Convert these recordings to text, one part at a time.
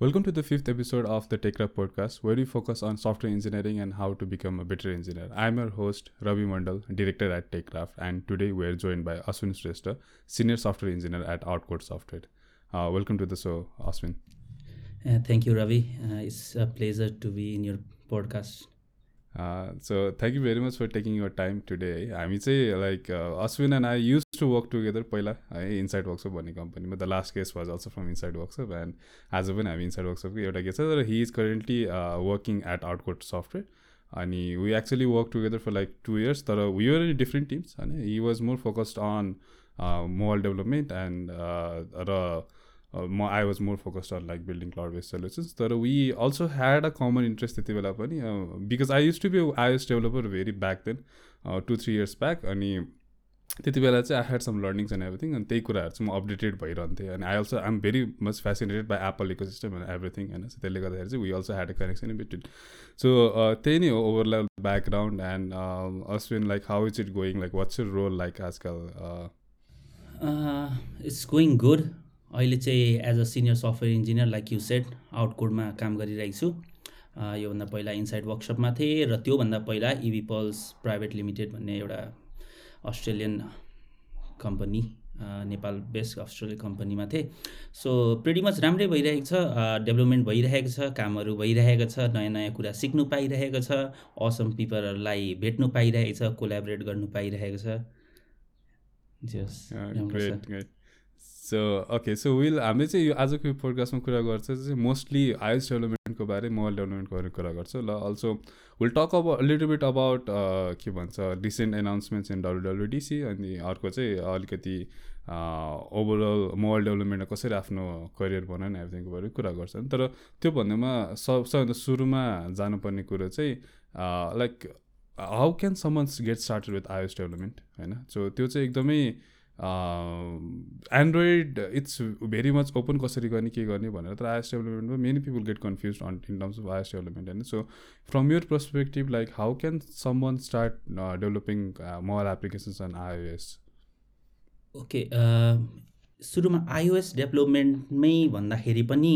Welcome to the fifth episode of the TechCraft podcast, where we focus on software engineering and how to become a better engineer. I'm your host, Ravi Mandal, director at TechCraft, and today we're joined by Aswin Shrestha, senior software engineer at Outcode Software. Uh, welcome to the show, Aswin. Uh, thank you, Ravi. Uh, it's a pleasure to be in your podcast. So thank you very much for taking your time today है हामी चाहिँ like Ashwin and I use to work together पहिला है Insight Workshop भन्ने कम्पनीमा the last case was also from Insight Workshop and आज पनि हामी इन्साइड वर्कसपको एउटा के छ तर he is currently working at Outcode software अनि we actually work together for like two years तर we were in different teams होइन he was more focused on mobile development and र म I was more focused on like building cloud based solutions तर we also had a common interest त्यति बेला पनि because I use to be iOS developer very back then two three years back अनि त्यति बेला चाहिँ I had some learnings and everything अनि त्यही कुराहरू चाहिँ म अपडेटेड भइरहन्थेँ. अनि I also I am very much fascinated by Apple ecosystem and everything होइन त्यसले गर्दाखेरि चाहिँ we also had a connection in between so त्यही नै हो overall background and Ashwin like how is it going like what's your role like आजकल? It's going good अहिले चाहिँ as a senior software engineer like you set आउटकोडमा काम गरिरहेको छु। योभन्दा पहिला इनसाइड वर्कसपमा थिएँ र त्योभन्दा पहिला इभी पल्स प्राइभेट लिमिटेड भन्ने एउटा Australian company Nepal based Australian कम्पनीमा थिएँ। सो प्रिटी मच राम्रै भइरहेको छ। डेभलपमेन्ट भइरहेको छ कामहरू भइरहेको छ नयाँ नयाँ कुरा सिक्नु पाइरहेको छ असम पिपलहरूलाई भेट्नु पाइरहेको छ कोलाबरेट गर्नु पाइरहेको छ। सो ओके सो विल हामीले चाहिँ यो आजको पोडकास्टमा कुरा गर्छ चाहिँ मोस्टली आइएस डेभलपमेन्टको बारे मोबाइल डेभलपमेन्टको कुरा गर्छ ल। अल्सो विल टक अब लिटल बिट अबाउट के भन्छ रिसेन्ट एनाउन्समेन्ट्स इन डब्लुडब्लुडिसी अनि अर्को चाहिँ अलिकति ओभरअल मोबाइल डेभलपमेन्टमा कसरी आफ्नो करियर बनाउने एभ्रिथिङको बारे कुरा गर्छन् तर त्यो भन्दामा सब सबभन्दा सुरुमा जानुपर्ने कुरो चाहिँ like how can someone's get started with iOS development होइन? सो त्यो चाहिँ एकदमै Android it's very much open कसरी गर्ने के गर्ने भनेर तर iOS डेभलपमेन्टमा many people get confuse on in terms of iOS development होइन? So from your perspective like how can some one start developing mobile applications on iOS okay सुरुमा iOS डेभलपमेन्टमै भन्दाखेरि पनि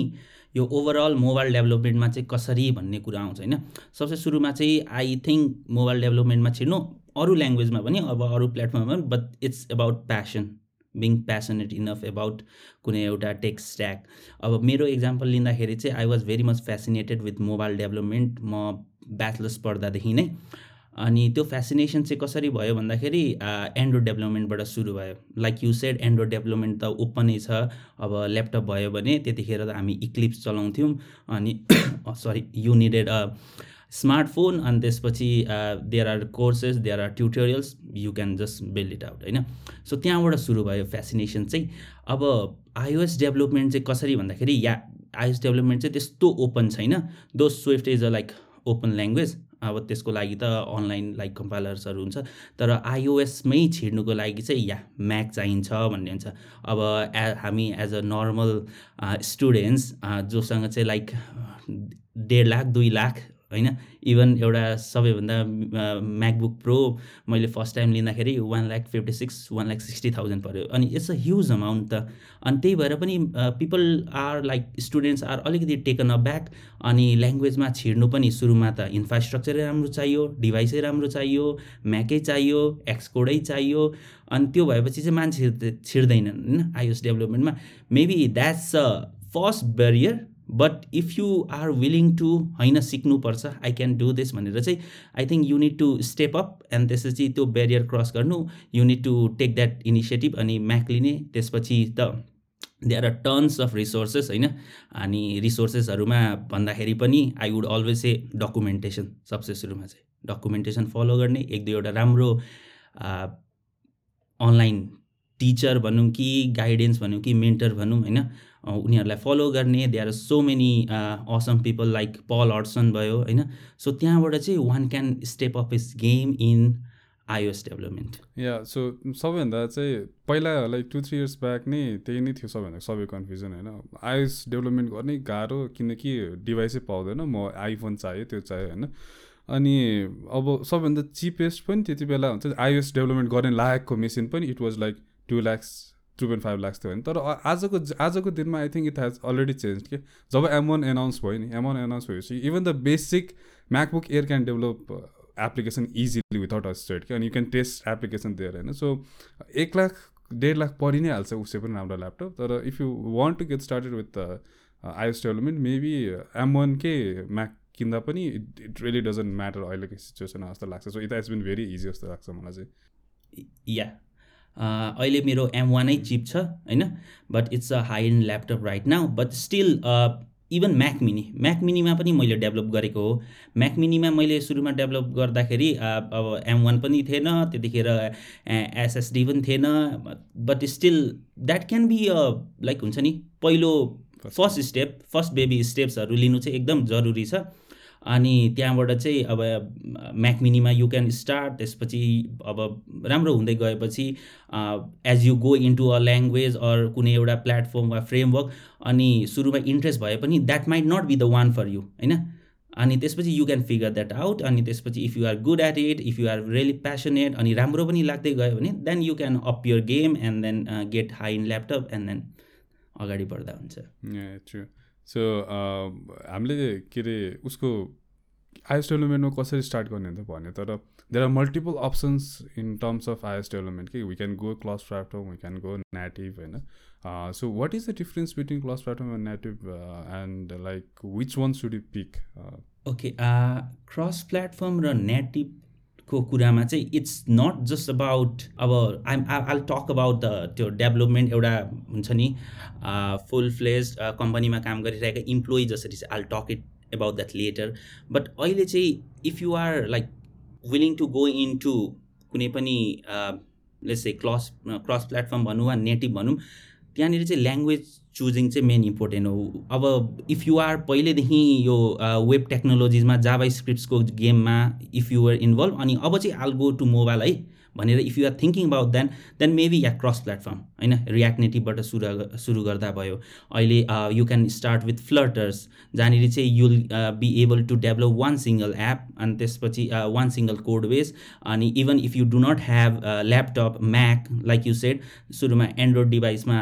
यो ओभरअल मोबाइल डेभलपमेन्टमा चाहिँ कसरी भन्ने कुरा आउँछ होइन? सबसे सुरुमा चाहिँ आई थिङ्क मोबाइल डेभलपमेन्टमा छिर्नु। अरू ल्याङ्ग्वेजमा पनि अब अरू प्लेटफर्ममा पनि but it's about passion being passionate enough about कुनै एउटा टेक स्ट्याक अब मेरो इक्जाम्पल लिँदाखेरि चाहिँ I was very much fascinated with mobile development म ब्याचलर्स पढ्दादेखि नै। अनि त्यो फेसिनेसन चाहिँ कसरी भयो भन्दाखेरि एन्ड्रोइड डेभलपमेन्टबाट सुरु भयो। Like you said Android development त ओपनै छ। अब ल्यापटप भयो भने त्यतिखेर त हामी इक्लिप्स चलाउँथ्यौँ। अनि सरी यु निडेड स्मार्टफोन अनि त्यसपछि there are courses there are tutorials you can just build it out होइन? सो त्यहाँबाट सुरु भयो फेसिनेसन चाहिँ। अब आइओएस डेभलपमेन्ट चाहिँ कसरी भन्दाखेरि या आइओएस डेभलपमेन्ट चाहिँ त्यस्तो ओपन छैन। Though Swift is a like open language अब त्यसको लागि त अनलाइन लाइक कम्पाइलर्सहरू हुन्छ। तर आइओएसमै छिर्नुको लागि चाहिँ या म्याक चाहिन्छ भन्ने हुन्छ। अब ए हामी एज अ नर्मल स्टुडेन्ट्स जोसँग चाहिँ लाइक डेढ लाख दुई लाख होइन? इभन एउटा सबैभन्दा म्याकबुक प्रो मैले फर्स्ट टाइम लिँदाखेरि one lakh fifty six one lakh sixty thousand पऱ्यो अनि इट्स अ ह्युज अमाउन्ट त। अनि त्यही भएर पनि people are like students are अलिकति टेकन अ ब्याक अनि ल्याङ्ग्वेजमा छिर्नु पनि सुरुमा त इन्फ्रास्ट्रक्चरै राम्रो चाहियो डिभाइसै राम्रो चाहियो म्याकै चाहियो एक्सकोडै चाहियो। अनि त्यो भएपछि चाहिँ मान्छे छिर्दैनन् होइन? IOS डेभलपमेन्टमा maybe that's a first barrier but if you are willing to होइन सिक्नुपर्छ आई क्यान डु दिस भनेर चाहिँ I think you need to step up and त्यसपछि त्यो ब्यारियर क्रस गर्नु। You need to take that initiative अनि Mac लिने। त्यसपछि त they are a tons of resources होइन? अनि रिसोर्सेसहरूमा भन्दाखेरि पनि I would always say documentation सबसे सुरुमा चाहिँ। डकुमेन्टेसन फलो गर्ने एक दुईवटा राम्रो अनलाइन टिचर भनौँ कि गाइडेन्स भनौँ कि मेन्टर भनौँ होइन? उनीहरूलाई फलो गर्ने they are so many awesome people like Paul Hudson भयो होइन? सो त्यहाँबाट चाहिँ one can step up his game in iOS development yeah so सबैभन्दा चाहिँ पहिला like two three years back नै त्यही नै थियो सबैभन्दा सबै कन्फ्युजन होइन? आइओएस डेभलपमेन्ट गर्ने गाह्रो किनकि डिभाइसै पाउँदैन म आइफोन चाहियो त्यो चाहियो होइन? अनि अब सबैभन्दा चिपेस्ट पनि त्यति बेला हुन्छ आइओएस डेभलपमेन्ट गर्ने लायकको मेसिन पनि it was like two lakhs two point five lakhs थियो भने तर आजको आजको दिनमा I think it has already change के? जब एम वान एनाउन्स भयो नि एम वान एनाउन्स भएपछि even the basic MacBook Air can develop application easily without a state कि? अनि यु क्यान टेस्ट एप्लिकेसन दिएर होइन। सो एक लाख डेढ लाख परि नै हाल्छ उसै पनि राम्रो ल्यापटप तर if you want to get started with iOS development maybe M वानकै Mac किन्दा पनि it it really doesn't matter अहिलेको सिचुएसनमा जस्तो लाग्छ। So it has been very easy जस्तो लाग्छ मलाई चाहिँ। या अहिले मेरो एम वानै चिप छ होइन? But it's a high end laptop right now but still even Mac mini Mac minima पनि मैले डेभलप गरेको हो। म्याक मिनीमा मैले सुरुमा डेभलप गर्दाखेरि अब एम वान पनि थिएन त्यतिखेर एसएसडी पनि थिएन but still that can be a like हुन्छ नि पहिलो फर्स्ट स्टेप फर्स्ट बेबी स्टेप्सहरू लिनु चाहिँ एकदम जरुरी छ। अनि त्यहाँबाट चाहिँ अब म्याक मिनीमा यु क्यान स्टार्ट त्यसपछि अब राम्रो हुँदै गएपछि as you go into a language or कुनै एउटा प्लेटफर्म वा फ्रेमवर्क अनि सुरुमा इन्ट्रेस्ट भए पनि that might not be the one for you होइन? अनि त्यसपछि you can figure that out अनि त्यसपछि if you are good at it if you are really passionate अनि राम्रो पनि लाग्दै गयो भने then you can up your game and then get high in laptop and then अगाडि बढ्दा हुन्छ। सो हामीले के अरे उसको आइएस डेभलपमेन्टमा कसरी स्टार्ट गर्ने त भन्यो तर there are multiple options in terms of iOS development कि we can go cross platform we can go native होइन so what is the difference between cross platform and native and like which one should you pick okay cross platform र native को कुरामा चाहिँ it's not just about अब I I talk about the त्यो development एउटा हुन्छ नि फुल fledge कम्पनीमा काम गरिरहेका इम्प्लोइ जसरी चाहिँ all talk it about that later but अहिले चाहिँ if you are like willing to go in to कुनै पनि let's a cross cross platform भनौँ वा नेटिभ भनौँ त्यहाँनिर चाहिँ ल्याङ्ग्वेज चुजिङ चाहिँ मेन इम्पोर्टेन्ट हो। अब इफ यु आर पहिलेदेखि यो वेब टेक्नोलोजिजमा जाभा स्क्रिप्ट्सको गेममा इफ युआर इन्भल्भ अनि अब चाहिँ आल गो टु मोबाइल है भनेर if you are thinking about then then maybe yeah cross platform होइन? रियाक्ट नेटिभबाट सुरु सुरु गर्दा भयो। अहिले you can start with Flutters जहाँनिर चाहिँ you'll be able to develop one single app अनि त्यसपछि वान सिङ्गल कोड बेस अनि even if you do not have laptop Mac like you said सुरुमा एन्ड्रोइड डिभाइसमा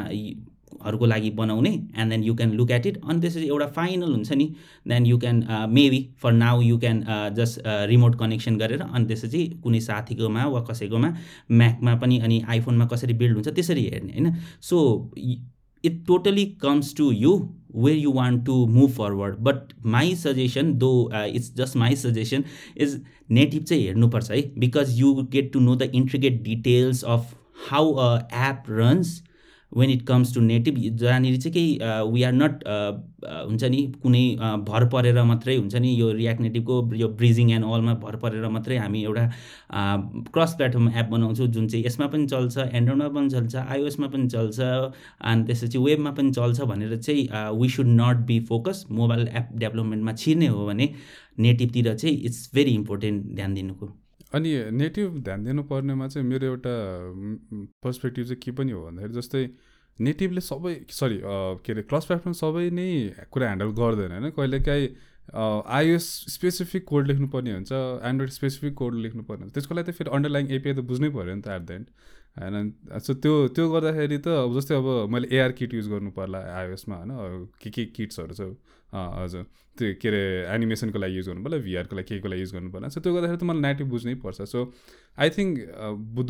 हरूको लागि बनाउने and then you can look at it अनि त्यसपछि एउटा फाइनल हुन्छ नि then you can maybe for now you can just remote connection गरेर अनि त्यसपछि कुनै साथीकोमा वा कसैकोमा म्याकमा पनि अनि आइफोनमा कसरी बिल्ड हुन्छ त्यसरी हेर्ने होइन? So it totally comes to you where you want to move forward but my suggestion though it's just my suggestion is native चाहिँ हेर्नुपर्छ है because you get to know the intricate details of how a app runs when it comes to native जहाँनिर चाहिँ केही we are not हुन्छ नि कुनै भर परेर मात्रै हुन्छ नि यो रियाक्ट नेटिभको यो ब्रिजिङ एन्ड अलमा भर परेर मात्रै हामी एउटा क्रस प्लेटफर्म एप बनाउँछौँ जुन चाहिँ यसमा पनि चल्छ एन्ड्रोइडमा पनि चल्छ आइओएसमा पनि चल्छ अनि त्यसपछि वेबमा पनि चल्छ भनेर चाहिँ we should not be focus mobile app डेभलपमेन्टमा छिर्ने हो भने नेटिभतिर चाहिँ इट्स भेरी इम्पोर्टेन्ट ध्यान दिनुको। अनि नेटिभ ध्यान दिनुपर्नेमा चाहिँ मेरो एउटा पर्सपेक्टिभ चाहिँ के पनि हो भन्दाखेरि जस्तै नेटिभले सबै सरी के अरे क्लस प्लेटफर्म सबै नै कुरा ह्यान्डल गर्दैन होइन। कहिलेकाहीँ आइएस स्पेसिफिक कोड लेख्नुपर्ने हुन्छ एन्ड्रोइड स्पेसिफिक कोड लेख्नुपर्ने हुन्छ। त्यसको लागि त फेरि अन्डरलाइन एपिआई त बुझ्नै पऱ्यो नि त एट द एन्ड। होइन सो त्यो त्यो गर्दाखेरि त अब जस्तै अब मैले एआर किट युज गर्नु पर्ला आइएसमा होइन के के किट्सहरू छ। हजुर। त्यो के अरे एनिमेसनको लागि युज गर्नु पर्ला भिआरको लागि के को लागि युज गर्नु पर्ला। सो त्यो गर्दाखेरि त मलाई नेटिभ बुझ्नै पर्छ। सो आई थिङ्क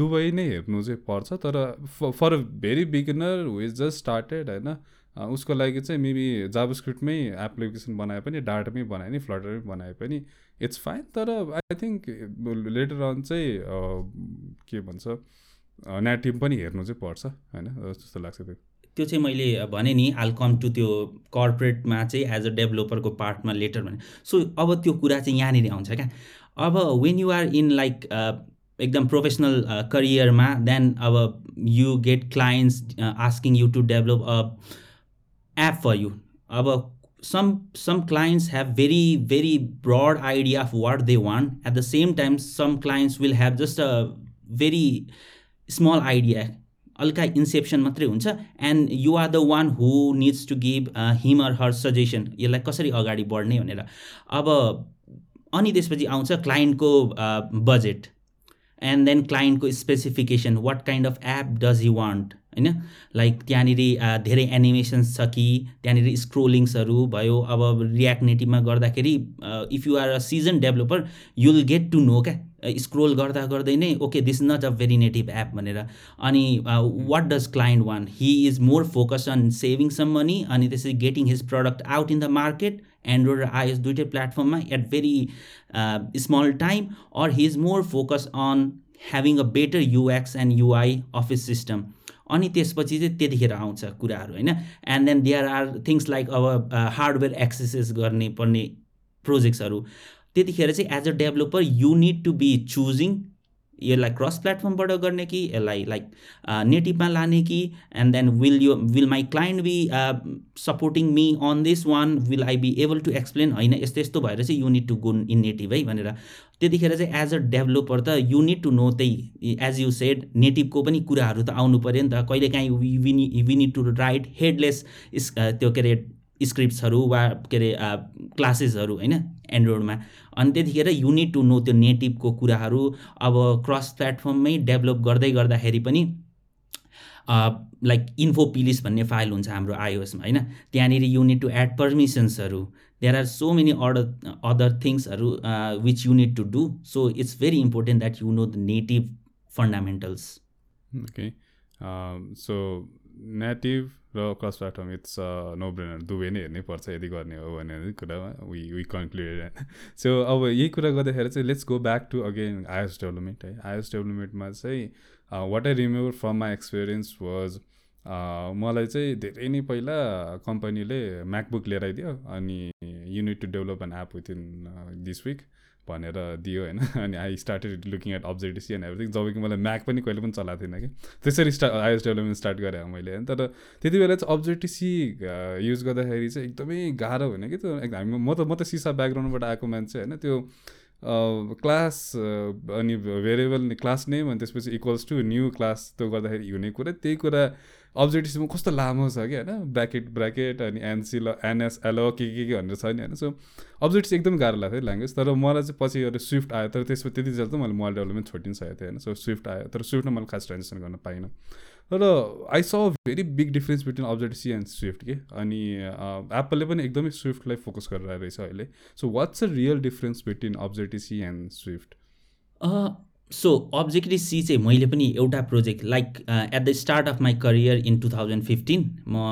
दुबई नै हेर्नु चाहिँ पर्छ तर for a very beginner who is just started होइन उसको लागि चाहिँ मेबी जाब स्क्रिप्टमै एप्लिकेसन बनाए पनि डाटामै बनाए नि फ्लटरमै बनाए पनि इट्स फाइन तर आई थिङ्क लेटर अन चाहिँ के भन्छ नेटिभ पनि हेर्नु चाहिँ पर्छ होइन जस्तो लाग्छ त्यो। त्यो चाहिँ मैले भने नि आल कम टु त्यो कर्पोरेटमा चाहिँ एज अ डेभलोपरको पार्टमा लेटर भने। सो अब त्यो कुरा चाहिँ यहाँनिर आउँछ क्या। अब when you are in like एकदम प्रोफेसनल करियरमा देन अब you get clients asking you to develop a app for you अब some some clients have very very broad idea of what they want at the same time some clients will have just a very small idea हल्का inception मात्रै हुन्छ। And you are the one who needs to give him or her suggestion यसलाई कसरी अगाडि बढ्ने भनेर। अब अनि त्यसपछि आउँछ क्लाइन्टको budget and then क्लाइन्टको specification what kind of app does you want होइन? लाइक त्यहाँनिर धेरै एनिमेसन्स छ कि? त्यहाँनिर स्क्रोलिङ्सहरू भयो। अब रियाक्ट नेटिभमा गर्दाखेरि if you are a seasoned developer you will get to know क्या स्क्रोल गर्दा गर्दै नै okay this not a very native app भनेर। अनि what does client want he is more focus on saving some money अनि त्यसरी getting his product out in the market Android र iOS दुइटै प्लेटफर्ममा at very small time or he is more focus on having a better UX and UI office system अनि त्यसपछि चाहिँ त्यतिखेर आउँछ कुराहरू होइन? And then there are things like अब हार्डवेयर एक्सेसेस गर्ने पर्ने प्रोजेक्ट्सहरू त्यतिखेर चाहिँ as a developer you need to be choosing यसलाई क्रस प्लेटफर्मबाट गर्ने कि यसलाई लाइक नेटिभमा लाने कि and then will you will my client be supporting me on this one will I be able to explain होइन यस्तो यस्तो भएर चाहिँ you need to go in native है भनेर। त्यतिखेर चाहिँ एज अ डेभलोपर त युनिट टु नो त्यही एज यु सेड नेटिभको पनि कुराहरू त आउनु पऱ्यो नि त। कहिलेकाहीँ we need we need to write headless त्यो के अरे स्क्रिप्ट्सहरू वा के अरे क्लासेसहरू होइन एन्ड्रोइडमा अनि त्यतिखेर युनिट टु नो त्यो नेटिभको कुराहरू अब क्रस प्लेटफर्ममै डेभलप गर्दै गर्दाखेरि पनि लाइक इन्फो पिलिस भन्ने फाइल हुन्छ हाम्रो आइओएसमा होइन? त्यहाँनिर you need to add पर्मिसन्सहरू there are so many other other थिङ्सहरू which you need to do so it's very important that you know the native fundamentals okay so native र cross platform it's no brainer दुवै नै हेर्नै पर्छ यदि गर्ने हो भने कुरामा। वी वी कन्क्लुडेड सो अब यही कुरा गर्दाखेरि चाहिँ let's go back to again iOS development है। आइएस डेभलपमेन्टमा चाहिँ what I remember from my experience was मलाई चाहिँ धेरै नै पहिला कम्पनीले म्याकबुक लिएर आइदियो अनि unit to develop an app with in this week भनेर दियो होइन। अनि I started looking at Objective C and everything जब कि मलाई म्याक पनि कहिले पनि चलाएको थिइनँ कि। त्यसरी स्टा आइएस डेभलपमेन्ट स्टार्ट गरेँ मैले होइन। तर त्यति बेला चाहिँ अब्जेक्टिसी युज गर्दाखेरि चाहिँ एकदमै गाह्रो हुने कि त्यो हामी म त म त सिसा ब्याकग्राउन्डबाट आएको मान्छे होइन। त्यो क्लास अनि भेरिएबल क्लास नेम अनि त्यसपछि इक्वल्स टु न्यू क्लास त्यो गर्दाखेरि हुने कुरा। त्यही कुरा अब्जेक्टिभमा कस्तो लामो छ कि होइन? ब्राकेट ब्राकेट अनि एनसी ल एनएस एलओ के के के भनेर छ नि होइन? सो अब्जेक्टिभ एकदम गाह्रो लाग्थ्यो ल्याङ्ग्वेज तर मलाई चाहिँ पछि एउटा स्विफ्ट आयो तर त्यसमा त्यति चाहिँ मैले मोबाइल डेभलपमेन्ट छोडिन सकेको थिएँ होइन सो स्विफ्ट आयो तर स्विफ्टमा मैले खास ट्रान्जेक्सन गर्न पाइनँ। तर I saw very big difference between Objective C and Swift के? अनि एप्पलले पनि एकदमै स्विफ्टलाई फोकस गरेर रहेछ अहिले। So what's a real difference between Objective C and Swift so Objective C चाहिँ मैले पनि एउटा project like at the start of my career in two thousand fifteen म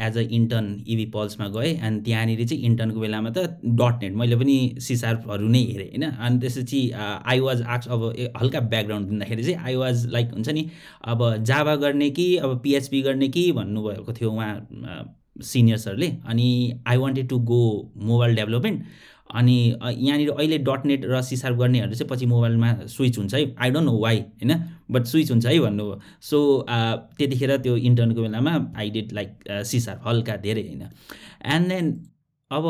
एज अ इन्टर्न इभी पल्समा गएँ अनि त्यहाँनिर चाहिँ इन्टर्नको बेलामा त. डट नेट मैले पनि सिसार्पहरू नै हेरेँ होइन? अनि त्यसपछि आई वाज आक्स अब हल्का ब्याकग्राउन्ड दिँदाखेरि चाहिँ आई वाज लाइक हुन्छ नि अब जाभा गर्ने कि अब पिएचपी गर्ने कि भन्नुभएको थियो उहाँ सिनियर्सहरूले अनि I wanted to go mobile development अनि यहाँनिर अहिले डट नेट र सिसार्प गर्नेहरू चाहिँ पछि मोबाइलमा स्विच हुन्छ है। आई डोन्ट नो वाइ होइन? बट स्विच हुन्छ है भन्नुभयो सो त्यतिखेर त्यो इन्टर्नको बेलामा आई डिड लाइक सिसार्प हल्का धेरै होइन? एन्ड देन अब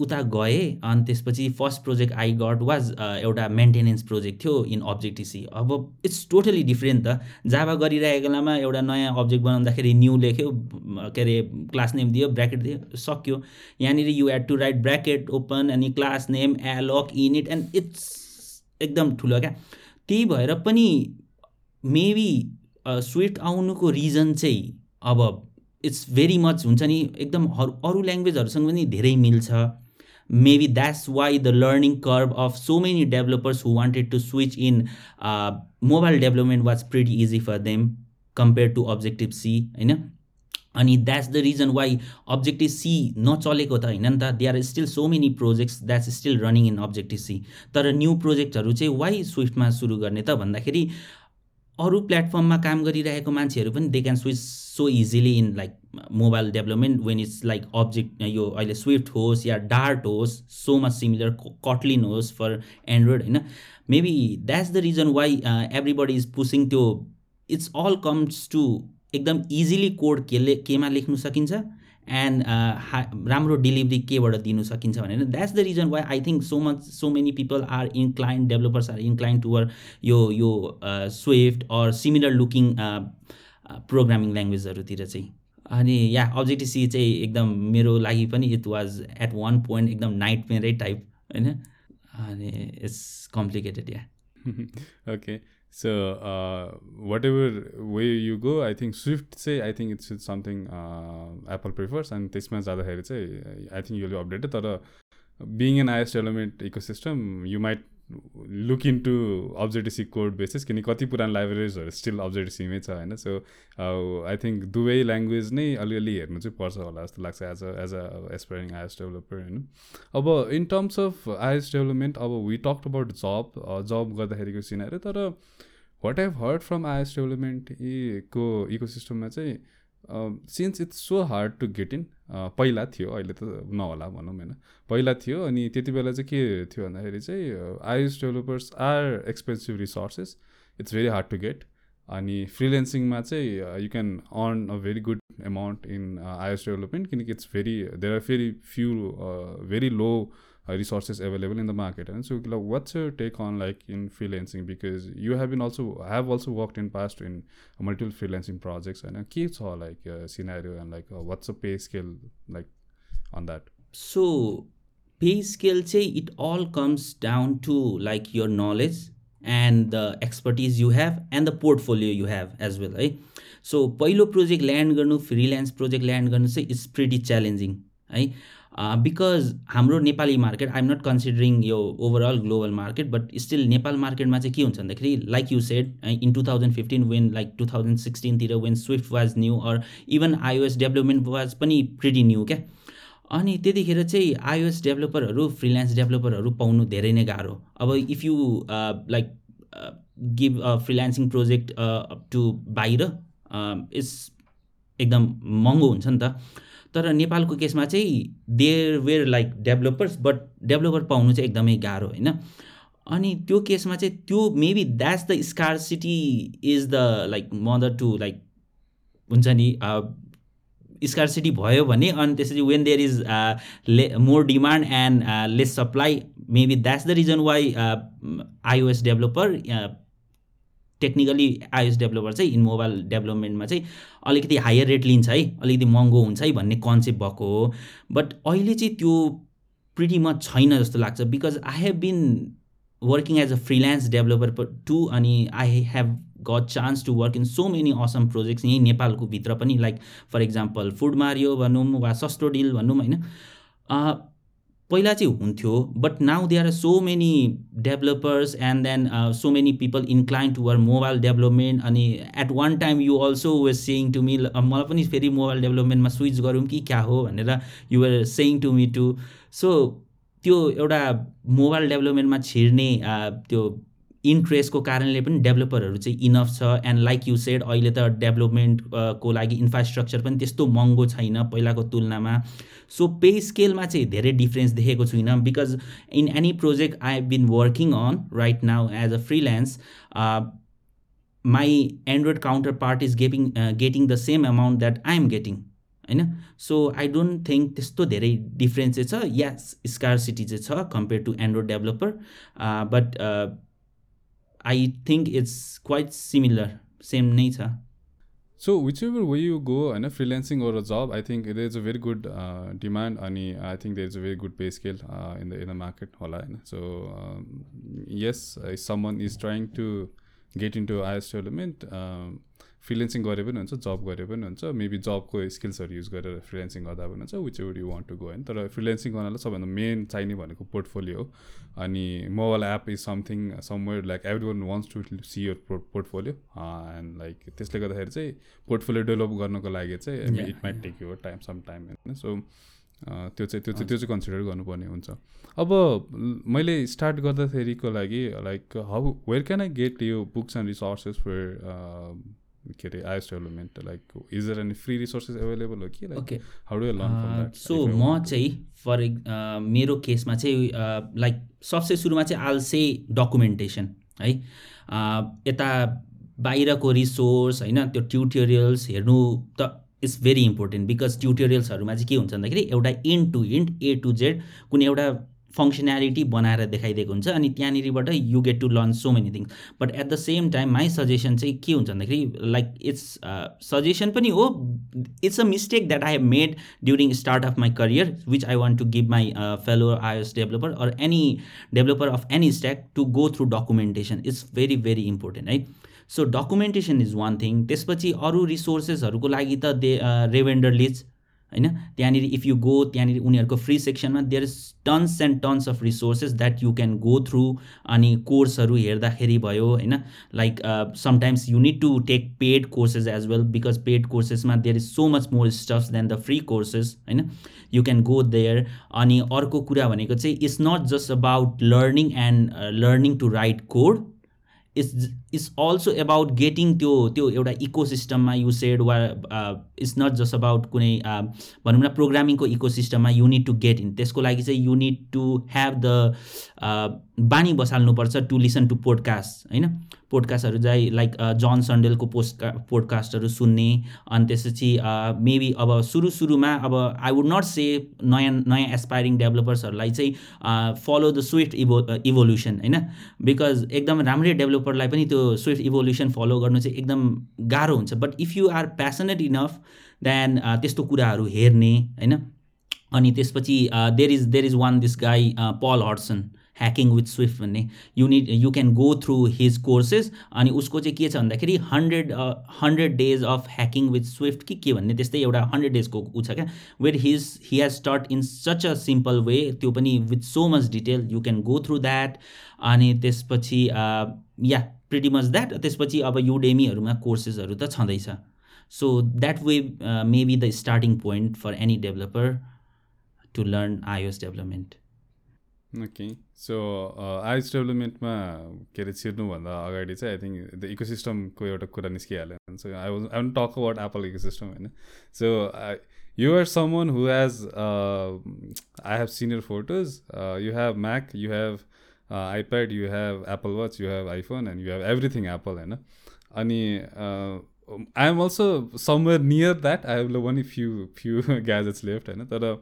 उता गएँ अनि त्यसपछि first project I got was एउटा मेन्टेनेन्स प्रोजेक्ट थियो इन अब्जेक्टिसी अब इट्स टोटली डिफ्रेन्ट त। जाभा गरिरहेको बेलामा एउटा नयाँ अब्जेक्ट बनाउँदाखेरि न्यू लेख्यो के अरे क्लास नेम दियो ब्राकेट दियो सक्यो। यहाँनिर you add to write bracket open अनि class name alloc init and it's एकदम ठुलो क्या। त्यही भएर पनि मेबी स्विफ्ट आउनुको रिजन चाहिँ अब इट्स भेरी मच हुन्छ नि एकदम अरू ल्याङ्ग्वेजहरूसँग पनि धेरै मिल्छ। Maybe that's why the learning curve of so many developers who wanted to switch in uh, mobile development was pretty easy for them compared to objective c होइन अनि that's the reason why Objective C नचलेको त होइन नि त they are still so many projects that's still running in Objective C तर new प्रोजेक्टहरू चाहिँ why स्विफ्टमा सुरु गर्ने त भन्दाखेरि अरू प्लेटफर्ममा काम गरिरहेको मान्छेहरू पनि they can switch so easily in like mobile development when it's like object यो अहिले स्विफ्ट होस् या डार्ट होस् सो मच सिमिलर कटलिन होस् फर एन्ड्रोइड होइन maybe that's the reason why everybody is pushing त्यो इट्स अल कम्स टु एकदम easily code केले केमा लेख्नु सकिन्छ एन्ड हा राम्रो डेलिभरी केबाट दिनु सकिन्छ भनेर that's the reason why I think so much so many people are incline developers are incline toward यो यो Swift or similar looking programming ल्याङ्ग्वेजहरूतिर चाहिँ। अनि या अब्जेक्टिभ सी चाहिँ एकदम मेरो लागि पनि it was at one point एकदम नाइट मेरै टाइप होइन? अनि it's complicated yeah okay so whatever way you go I think Swift चाहिँ I think it's it's something Apple prefers अनि त्यसमा जाँदाखेरि चाहिँ आई थिङ्क युल अपडेटेड तर being an iOS development ecosystem you might look in to Objective C code basis किनकि कति पुरानो लाइब्रेरिजहरू स्टिल अब्जेक्टिसीमै छ होइन? सो आई थिङ्क दुवै ल्याङ्ग्वेज नै अलिअलि हेर्नु चाहिँ पर्छ होला जस्तो लाग्छ as a as a aspiring iOS developer होइन? अब in terms of iOS development अब वी टक अबाउट जब जब गर्दाखेरिको सिनाहरू तर what have heard from iOS development को इको सिस्टममा चाहिँ since it's so hard to get in पहिला थियो अहिले त नहोला भनौँ होइन। पहिला थियो अनि त्यति बेला चाहिँ के थियो भन्दाखेरि चाहिँ iOS developers are expensive resources it's very hard to get अनि फ्रिलेन्सिङमा चाहिँ you can earn a very good amount in iOS development किनकि it's very there are very few very low resources available in the market and so like, what's your take on like in freelancing because you have been also have also worked in past in multiple freelancing projects and keeps all like uh, scenario and like uh, what's the pay scale like on that so pay scale say it all comes down to like your knowledge and the expertise you have and the portfolio you have as well right so पहिलो project land गर्नु freelance project land गर्नु चाहिँ it's pretty challenging है Because हाम्रो Nepali market I'm not considering यो overall global market but still Nepal मार्केटमा चाहिँ के हुन्छ भन्दाखेरि like you said in two thousand fifteen when like two thousand सिक्सटिनतिर when Swift was new or even iOS development was पनि pretty new क्या अनि त्यतिखेर चाहिँ आइओएस डेभलपरहरू फ्रिल्यान्स डेभलपरहरू पाउनु धेरै नै गाह्रो। अब if you like give freelancing project to बाहिर इट्स एकदम महँगो हुन्छ नि त। तर नेपालको केसमा चाहिँ there were like developers but developer पाउनु चाहिँ एकदमै गाह्रो होइन? अनि त्यो केसमा चाहिँ त्यो maybe that's the scarcity is the like mother to like हुन्छ नि स्कार सिटी भयो भने अनि त्यसरी वेन देयर इज ले more demand and less supply maybe that's the reason why iOS developer technically iOS developer चाहिँ इन मोबाइल डेभलपमेन्टमा चाहिँ अलिकति हायर रेट लिन्छ है अलिकति महँगो हुन्छ है भन्ने कन्सेप्ट भएको हो। बट अहिले चाहिँ त्यो प्रिटी मच छैन जस्तो लाग्छ because I have been working as a freelance developer too अनि I have got chance to work in so many awesome projects यहीँ नेपालको भित्र पनि like for example Foodmario भनौँ वा सस्तो डिल भनौँ होइन। पहिला चाहिँ हुन्थ्यो but now they are so many developers and then so many people incline to work mobile development अनि at one time you also was saying to me मलाई पनि फेरि मोबाइल डेभलपमेन्टमा स्विच गरौँ कि क्या हो? भनेर you are saying to me to so त्यो एउटा मोबाइल डेभलपमेन्टमा छिर्ने त्यो इन्ट्रेस्टको कारणले पनि डेभलपरहरू चाहिँ इनफ छ. एन्ड लाइक यु सेड अहिले त डेभलपमेन्टको लागि इन्फ्रास्ट्रक्चर पनि त्यस्तो महँगो छैन पहिलाको तुलनामा. सो पे स्केलमा चाहिँ धेरै डिफ्रेन्स देखेको छुइनँ because in any project I have been working on right now as a freelance my Android counterpart is getting getting the same amount that I am getting होइन? सो आई डोन्ट थिङ्क त्यस्तो धेरै difference चाहिँ छ. या scar city चाहिँ छ compare to Android developer but I think it's quite similar same नै छ so whichever way you go होइन freelancing or a job I think there is a very good demand अनि I think there is a very good pay scale in the in the market होला होइन so yes someone is trying to get into iOS development freelancing गरे पनि हुन्छ जब गरे पनि हुन्छ। Maybe जबको स्किल्सहरू युज गरेर फ्रिलेन्सिङ गर्दा पनि हुन्छ whichever you want to go होइन तर फ्रिलेन्सिङ गर्नलाई सबभन्दा मेन चाहिने भनेको पोर्टफोलियो हो। अनि mobile app is something somewhere like everyone wants to see your portfolio and like त्यसले गर्दाखेरि चाहिँ पोर्टफोलियो डेभलप गर्नको लागि चाहिँ it might take you time some time होइन सो त्यो चाहिँ त्यो चाहिँ त्यो चाहिँ कन्सिडर गर्नुपर्ने हुन्छ। अब मैले स्टार्ट गर्दाखेरिको लागि like how where can I get यो बुक्स एन्ड रिसोर्सेस फर के अरे iOS development like is there any free resources available हो कि okay how do learn so म चाहिँ फर मेरो केसमा चाहिँ लाइक सबसे सुरुमा चाहिँ आल से डकुमेन्टेसन है यता बाहिरको रिसोर्स होइन त्यो ट्युटोरियल्स हेर्नु त इट्स भेरी इम्पोर्टेन्ट बिकज ट्युटोरियल्सहरूमा चाहिँ के हुन्छ भन्दाखेरि एउटा end to end A to Z कुनै एउटा फङ्सनालिटी बनाएर देखाइदिएको हुन्छ अनि त्यहाँनिरबाट you get to learn so many things but at the same time my suggestion चाहिँ के हुन्छ भन्दाखेरि लाइक इट्स सजेसन पनि हो it's a mistake that I have made during start of my career which I want to give my fellow iOS developer or any developer of any stack to go through documentation it's very very important है so documentation is one thing त्यसपछि अरू रिसोर्सेसहरूको लागि त they रेभेन्डर lease होइन? त्यहाँनिर if you go त्यहाँनिर उनीहरूको free सेक्सनमा there is tons and tons of resources that you can go through अनि कोर्सहरू हेर्दाखेरि भयो होइन? Like sometimes you need to take paid courses as well because paid कोर्सेसमा there is so much more stuffs than the free courses होइन? You can go there अनि अर्को कुरा भनेको चाहिँ it's not just about learning and learning to write code it's it's also about getting त्यो त्यो एउटा इको सिस्टममा यु सेड वा इट्स नट जस्ट अबाउट कुनै भनौँ न प्रोग्रामिङको इको सिस्टममा you need to get in त्यसको लागि चाहिँ you need to have the बानी बसाल्नुपर्छ टु लिसन टु पोडकास्ट होइन? पोडकास्टहरू चाहिँ लाइक जन सन्डेलको पोस्ट पोडकास्टहरू सुन्ने अनि त्यसपछि मेबी अब सुरु सुरुमा अब आई वुड नट से नयाँ नयाँ एसपाइरिङ डेभलपर्सहरूलाई चाहिँ follow the Swift evo evolution होइन? बिकज एकदम राम्रै डेभलपरलाई पनि त्यो स्विफ्ट इभोल्युसन फलो गर्नु चाहिँ एकदम गाह्रो हुन्छ। But if you are passionate enough then त्यस्तो कुराहरू हेर्ने होइन? अनि त्यसपछि there is there is one this guy Paul Hudson hacking with Swift भन्ने you need you can go through his courses अनि उसको चाहिँ के छ भन्दाखेरि hundred hundred days of hacking with Swift कि के भन्ने त्यस्तै एउटा हन्ड्रेड डेजको ऊ छ क्या where his he has start in such a simple way त्यो पनि with so much detail you can go through that अनि त्यसपछि या प्रिटी मच द्याट त्यसपछि अब युडेमीहरूमा कोर्सेसहरू त छँदैछ। So that way maybe the starting point for any developer to learn iOS development okay so iOS डेभलपमेन्टमा के अरे छिर्नुभन्दा अगाडि चाहिँ आई थिङ्क द इको सिस्टमको एउटा कुरा निस्किहाल्यो so I was I talk about Apple ecosystem होइन. So you are some one who has I have senior photos you have Mac you have iPad you have Apple Watch you have iPhone and you have everything Apple होइन. अनि I am also somewhere near that I have one few few gadgets left होइन. तर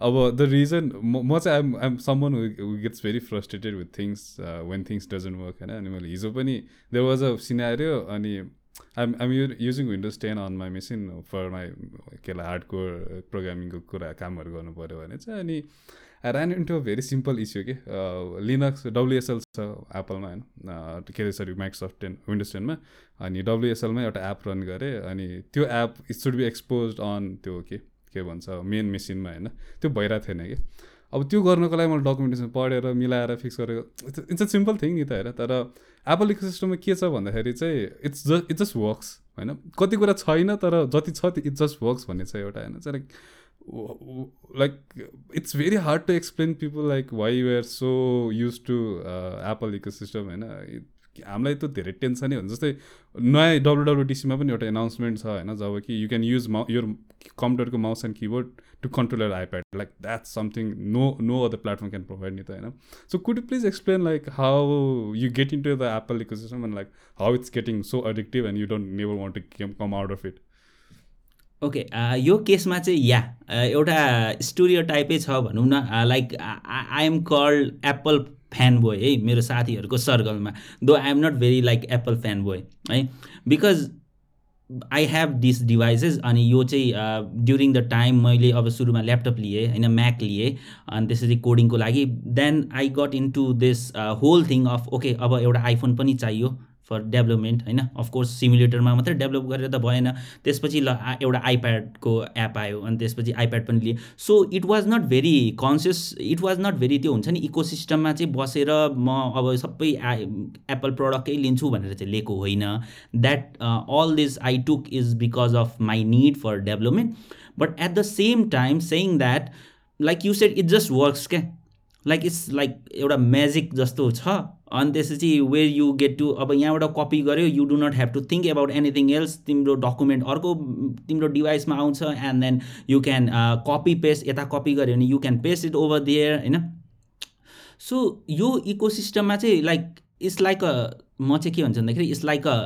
अब the reason म चाहिँ I'm I'm someone gets very frustrated with things when things doesn't work होइन अनि मैले हिजो पनि देयर वाज अ सिनारियो अनि I'm I'm you using Windows ten on my machine for my केलाई hardcore प्रोग्रामिङको कुरा कामहरू गर्नु पऱ्यो भने चाहिँ अनि I ran into a very simple issue के लिनक्स डब्लुएसएल छ एप्पलमा होइन के अरे सरी माइक्रोसफ्ट टेन विन्डोज टेनमा अनि डब्लुएसएलमै एउटा एप रन गरेँ अनि त्यो app it should be expose on त्यो के के भन्छ मेन मेसिनमा होइन? त्यो भइरहेको थिएन कि। अब त्यो गर्नको लागि मैले डकुमेन्टेसन पढेर मिलाएर फिक्स गरेको इट्स अ सिम्पल थिङ नि त होइन? तर एप्पल इको सिस्टममा के छ भन्दाखेरि चाहिँ it's just it's just works होइन? कति कुरा छैन तर जति छ त्यो इट्स जस्ट वर्क्स भन्ने छ एउटा होइन? चाहिँ like like it's very hard to explain people like why we're so use to Apple ecosystem होइन? हामीलाई त धेरै टेन्सनै हुन्छ जस्तै नयाँ डब्लुडब्लुडिसीमा पनि एउटा एनाउन्समेन्ट छ होइन जब कि यु क्यान युज माउ यो कम्प्युटरको mouse and keyboard to control iPad like that something no no other platform can provide नि त होइन। So could you please explain like how you get in to the Apple ecosystem and like how it's getting so addictive and you don't never want to came come out of it okay यो केसमा चाहिँ या एउटा stereo टाइपै छ भनौँ न like I am called Apple fan boy है मेरो साथीहरूको सर्कलमा. Though I am not very like Apple fan boy है? Because I have this devices अनि यो चाहिँ ड्युरिङ द टाइम मैले अब सुरुमा ल्यापटप लिएँ होइन म्याक लिएँ अनि त्यसरी कोडिङको लागि then I got in to this whole thing of okay अब एउटा आइफोन पनि चाहियो फर डेभलपमेन्ट होइन? अफकोर्स सिमुलेटरमा मात्रै डेभलप गरेर त भएन। त्यसपछि ल एउटा आइप्याडको एप आयो अनि त्यसपछि आइप्याड पनि लिएँ so it was not very conscious it was not very त्यो हुन्छ नि इको सिस्टममा चाहिँ बसेर म अब सबै एप्पल प्रडक्टै लिन्छु भनेर चाहिँ लिएको होइन। That all this I took is because of my need for development but at the same time saying that like you said it just works क्या लाइक इट्स लाइक एउटा म्याजिक जस्तो छ। अनि त्यसपछि वेयर यु गेट टु अब यहाँबाट copy गऱ्यो you do not have to think about anything else तिम्रो डकुमेन्ट अर्को तिम्रो डिभाइसमा आउँछ and then you can copy paste यता कपी गऱ्यो भने you can paste it over there होइन? सो यो इको सिस्टममा चाहिँ लाइक इट्स लाइक अ म चाहिँ के भन्छ भन्दाखेरि इट्स लाइक अ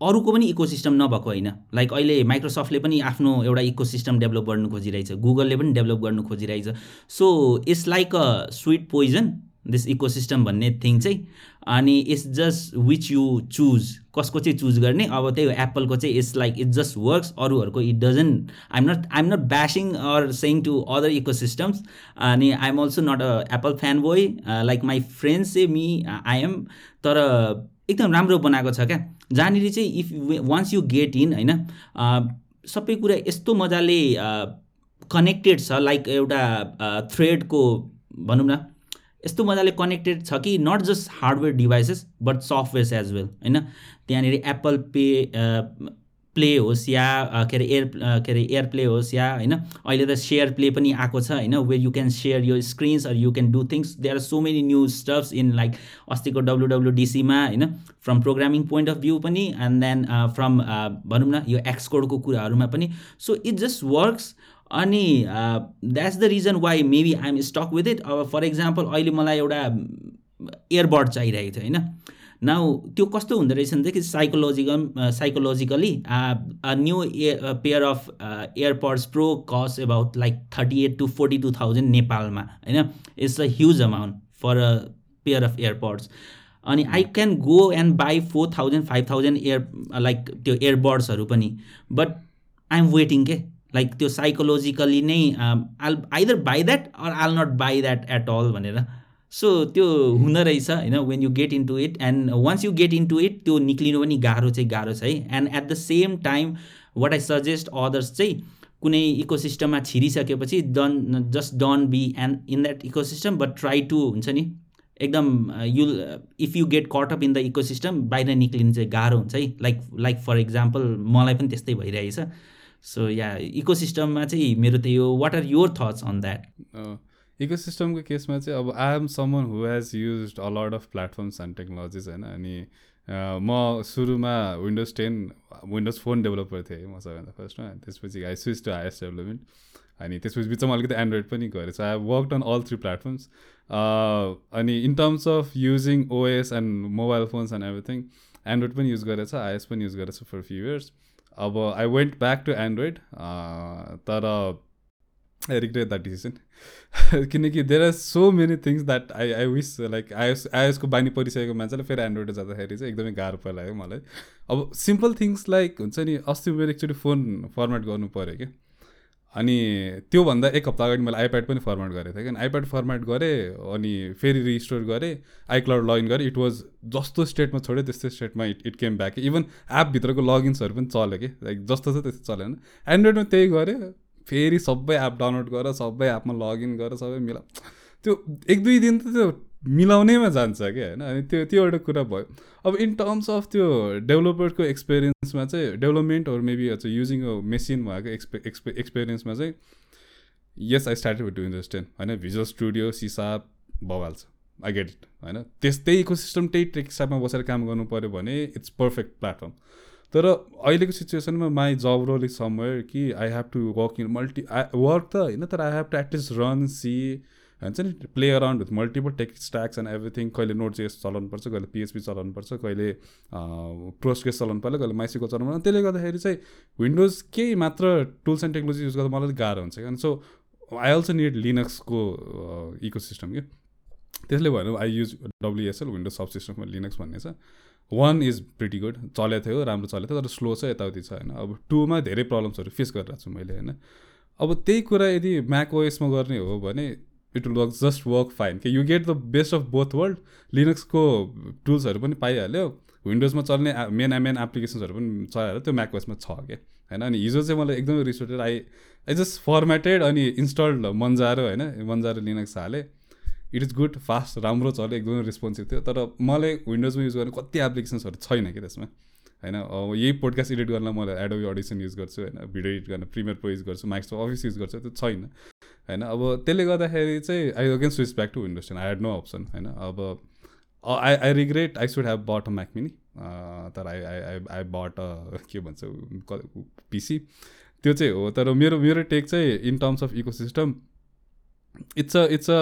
अरूको पनि इको सिस्टम नभएको होइन। लाइक अहिले माइक्रोसफ्टले पनि आफ्नो एउटा इको सिस्टम डेभलप गर्नु खोजिरहेछ गुगलले पनि डेभलप गर्नु खोजिरहेछ। So it's like a sweet poison this ecosystem भन्ने थिङ चाहिँ अनि it's just which you choose कसको चाहिँ चुज गर्ने अब त्यही हो एप्पलको चाहिँ it's like it just works अरूहरूको it doesn't I'm not I'm not bashing or saying to other ecosystems अनि I'm also not a Apple fan boy like my friends चाहिँ मी आई एम तर एकदम राम्रो बनाएको छ क्या। जहाँनिर चाहिँ if once you get in होइन सबै कुरा यस्तो मजाले कनेक्टेड छ लाइक एउटा थ्रेडको भनौँ न यस्तो मजाले कनेक्टेड छ कि not just hardware devices but softwares as well होइन? त्यहाँनिर एप्पल पे प्ले होस् या के अरे एयर के अरे एयर प्ले होस् या होइन? अहिले त सेयर प्ले पनि आएको छ होइन? वे यु क्यान सेयर यो screens or you can do things they are so many new stuffs in like अस्तिको डब्लु डब्लुडिसीमा होइन? From programming point of view पनि एन्ड देन फ्रम भनौँ न यो एक्सकोडको कुराहरूमा पनि. सो इट जस्ट वर्क्स अनि that's the reason why maybe I'm stuck with it अब फर इक्जाम्पल अहिले मलाई एउटा इयरबड चाहिरहेको थियो होइन? नाउ त्यो कस्तो हुँदो रहेछ भने चाहिँ psychological psychologically new pair of AirPods Pro cost about like thirty eight to forty two thousand नेपालमा होइन? It's a huge amount for a pair of AirPods अनि I can go and buy four thousand five thousand air like त्यो एयरबड्सहरू पनि but I'm waiting के like त्यो psychologically नै all either buy that or all not buy that at all भनेर। So त्यो हुँदो रहेछ होइन when you get into it and once you get into it त्यो निक्लिनु पनि गाह्रो चाहिँ गाह्रो छ है। And at the same time what I suggest others चाहिँ कुनै इकोसिस्टममा छिरिसकेपछि don't just don't be end in that ecosystem but try to हुन्छ नि एकदम you if you get caught up in the ecosystem बाहिर निक्लिनु चाहिँ गाह्रो हुन्छ है। लाइक लाइक फर इक्जाम्पल मलाई पनि त्यस्तै भइरहेछ। सो या इकोसिस्टममा चाहिँ मेरो त्यही हो what are your thoughts on that इकोसिस्टमको केसमा चाहिँ अब I am someone who has use a of platforms and technologies होइन? अनि म सुरुमा Windows ten Windows phone developer थिएँ म सबैभन्दा फर्स्टमा त्यसपछि I switch to iOS development अनि त्यसपछि बिचमा अलिकति एन्ड्रोइड पनि गरेँ. So I work on all three platforms अनि in terms of using OS and mobile phones and everything Android पनि युज गरेछ आइएस पनि युज गरेछ फर फ्यु इयर्स अब I went back to Android तर आई रिग्रेट द्याट डिसिसन किनकि there are so many things that I I wish like iOS आइएसको बानी परिसकेको मान्छेले फेरि एन्ड्रोइड जाँदाखेरि चाहिँ एकदमै गाह्रो परिलाग्यो मलाई। अब सिम्पल थिङ्स लाइक हुन्छ नि अस्ति मेरो एकचोटि फोन फर्मेट गर्नु पऱ्यो क्या। अनि त्योभन्दा एक हप्ता अगाडि मैले आइप्याड पनि फर्मेट गरेको थिएँ कि आइप्याड फर्मेट गरेँ अनि फेरि रिस्टोर गरेँ आइक्लाउड लगइन गरेँ। इट वाज जस्तो स्टेटमा छोड्यो त्यस्तै स्टेटमा it it came back even एपभित्रको लगइन्सहरू पनि चल्यो कि? लाइक जस्तो छ त्यस्तो चलेन। एन्ड्रोइडमा त्यही गरेँ फेरि सबै एप डाउनलोड गरेर सबै एपमा लगइन गरेर सबै मिला। त्यो एक दुई दिन त त्यो मिलाउनैमा जान्छ क्या होइन? अनि त्यो त्यो एउटा कुरा भयो। अब इन टर्म्स अफ त्यो डेभलपरको एक्सपिरियन्समा चाहिँ डेभलपमेन्टहरू मेबी चाहिँ युजिङ अ मेसिन भएको एक्सपे एक्सपे एक्सपिरियन्समा चाहिँ yes I start with Windows ten होइन? भिजुअल स्टुडियो सिसाप बवाल छ। आई गेट इट होइन? त्यस्तै इको सिस्टम त्यही स्टाफमा बसेर काम गर्नु पऱ्यो भने इट्स पर्फेक्ट प्लेटफर्म तर अहिलेको सिचुएसनमा my job role is somewhere कि I have to work in multi I work त होइन तर I have to at least run C हुन्छ नि play around with multiple tech stacks and everything कहिले note चलाउनु चलाउनुपर्छ कहिले पिएचपी चलाउनुपर्छ कहिले प्रोस्केस चलाउनु पर्यो कहिले माइसिको चलाउनु पर्छ त्यसले गर्दाखेरि चाहिँ विन्डोज केही मात्र टुल्स एन्ड टेक्नोलोजी युज गर्दा मलाई गाह्रो हुन्छ क्या। सो आई अल्सो निड लिनक्सको इको सिस्टम कि त्यसले भएर आई युज डब्लुएसएल विन्डोज सब सिस्टममा लिनक्स भन्ने छ। वान इज प्रिटी गुड चलेको थियो राम्रो चलेको थियो तर स्लो छ यताउति छ होइन। अब टुमा धेरै प्रब्लम्सहरू फेस गरिरहेको छु मैले होइन। अब त्यही कुरा यदि म्याक ओएसमा गर्ने हो भने it will work just work fine. कि you get the best of both world लिनक्सको टुल्सहरू पनि पाइहाल्यो विन्डोजमा चल्ने मेन मेन एप्लिकेसन्सहरू पनि चलाएर त्यो म्याकवेसमा छ क्या होइन अनि हिजो चाहिँ मलाई एकदमै रिस उठेर आई आई जस्ट फर्मेटेड अनि इन्स्टल्ड मन्जारो होइन मन्जारो लिनक्स हालेँ। इट इज गुड फास्ट राम्रो चल्यो एकदमै रेस्पोन्सिभ थियो तर मलाई विन्डोजमा युज गर्ने कति एप्लिकेसन्सहरू छैन कि त्यसमा? होइन? अब यही पोडकास्ट एडिट गर्न मलाई एडोबी अडिसन युज गर्छु होइन? भिडियो एडिट गर्न प्रिमियर प्रो युज गर्छु माइक्रोसफ्ट अफिस युज गर्छु त्यो छैन। होइन? अब त्यसले गर्दाखेरि चाहिँ I again switch back to Windows ten I had no option होइन? अब I I regret I should have bought a Mac mini तर I I I I bought a के भन्छ पिसी त्यो चाहिँ हो। तर मेरो मेरो टेक चाहिँ in terms of ecosystem it's a it's a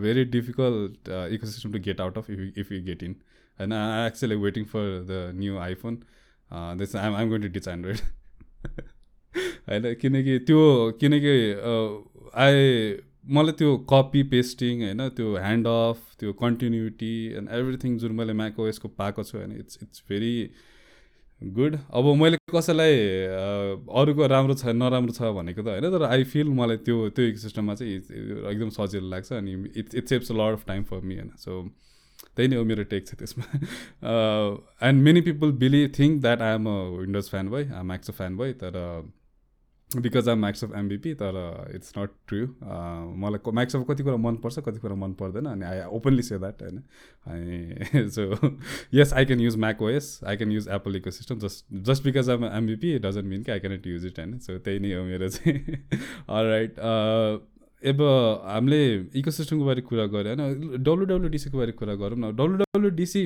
very difficult ecosystem to get out of if if you get in होइन I actually waiting for the new iPhone this I'm I'm going to ditch Android होइन किनकि त्यो किनकि I मलाई त्यो copy pasting होइन त्यो hand off त्यो कन्टिन्युटी एन्ड एभ्रिथिङ जुन मैले म्याकोएसको पाएको छु होइन इट्स इट्स भेरी गुड अब मैले कसैलाई अरूको राम्रो छ नराम्रो छ भनेको त होइन तर आई फिल मलाई त्यो त्यो इकोसिस्टममा चाहिँ एकदम सजिलो लाग्छ अनि it's it's ceps lot of time for me होइन सो त्यही नै हो मेरो टेक छ त्यसमा and many people believe think that I am a Windows fan boy I'm ex a fan boy तर because I'm max of MBP तर it's not true मलाई म्याक्स अफ कति कुरा मनपर्छ कति कुरा मन पर्दैन अनि आई ओपनली से द्याट होइन? अनि so yes I can use macOS I can use Apple ecosystem just just because I'm MBP doesn't mean कि आई क्यानट युज इट होइन? सो त्यही नै हो मेरो चाहिँ राइट अब हामीले इको सिस्टमको बारे कुरा गऱ्यो होइन? डब्लुडब्लुडिसीको बारे कुरा गरौँ न। डब्लुडब्लुडिसी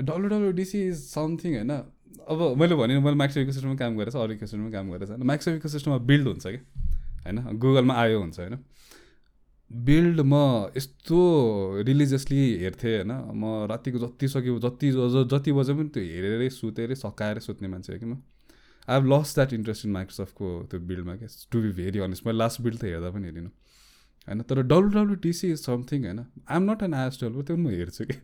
डब्लुडब्लुडिसी इज समथिङ होइन? अब मैले भने मैले म्याक्सो इको सिस्टममा काम गरेको छ अरू इको सिस्टममा काम गरेको छ म्याक्सो इको सिस्टममा बिल्ड हुन्छ कि होइन? गुगलमा आयो हुन्छ होइन? बिल्ड म यस्तो रिलिजियसली हेर्थेँ होइन? म रातिको जति सक्यो जति जति बजे पनि त्यो हेरेरै सुतेरै सकाएर सुत्ने मान्छे हो कि म। I have lost that interest in माइक्रोसफ्टको त्यो बिल्डमा क्या टु बी भेरी अनेस्ट मैले लास्ट बिल्ड त हेर्दा पनि हेरिनँ। होइन तर डब्लुडब्लुटिसी इज समथिङ होइन। I'm not an iOS W त्यो म हेर्छु कि?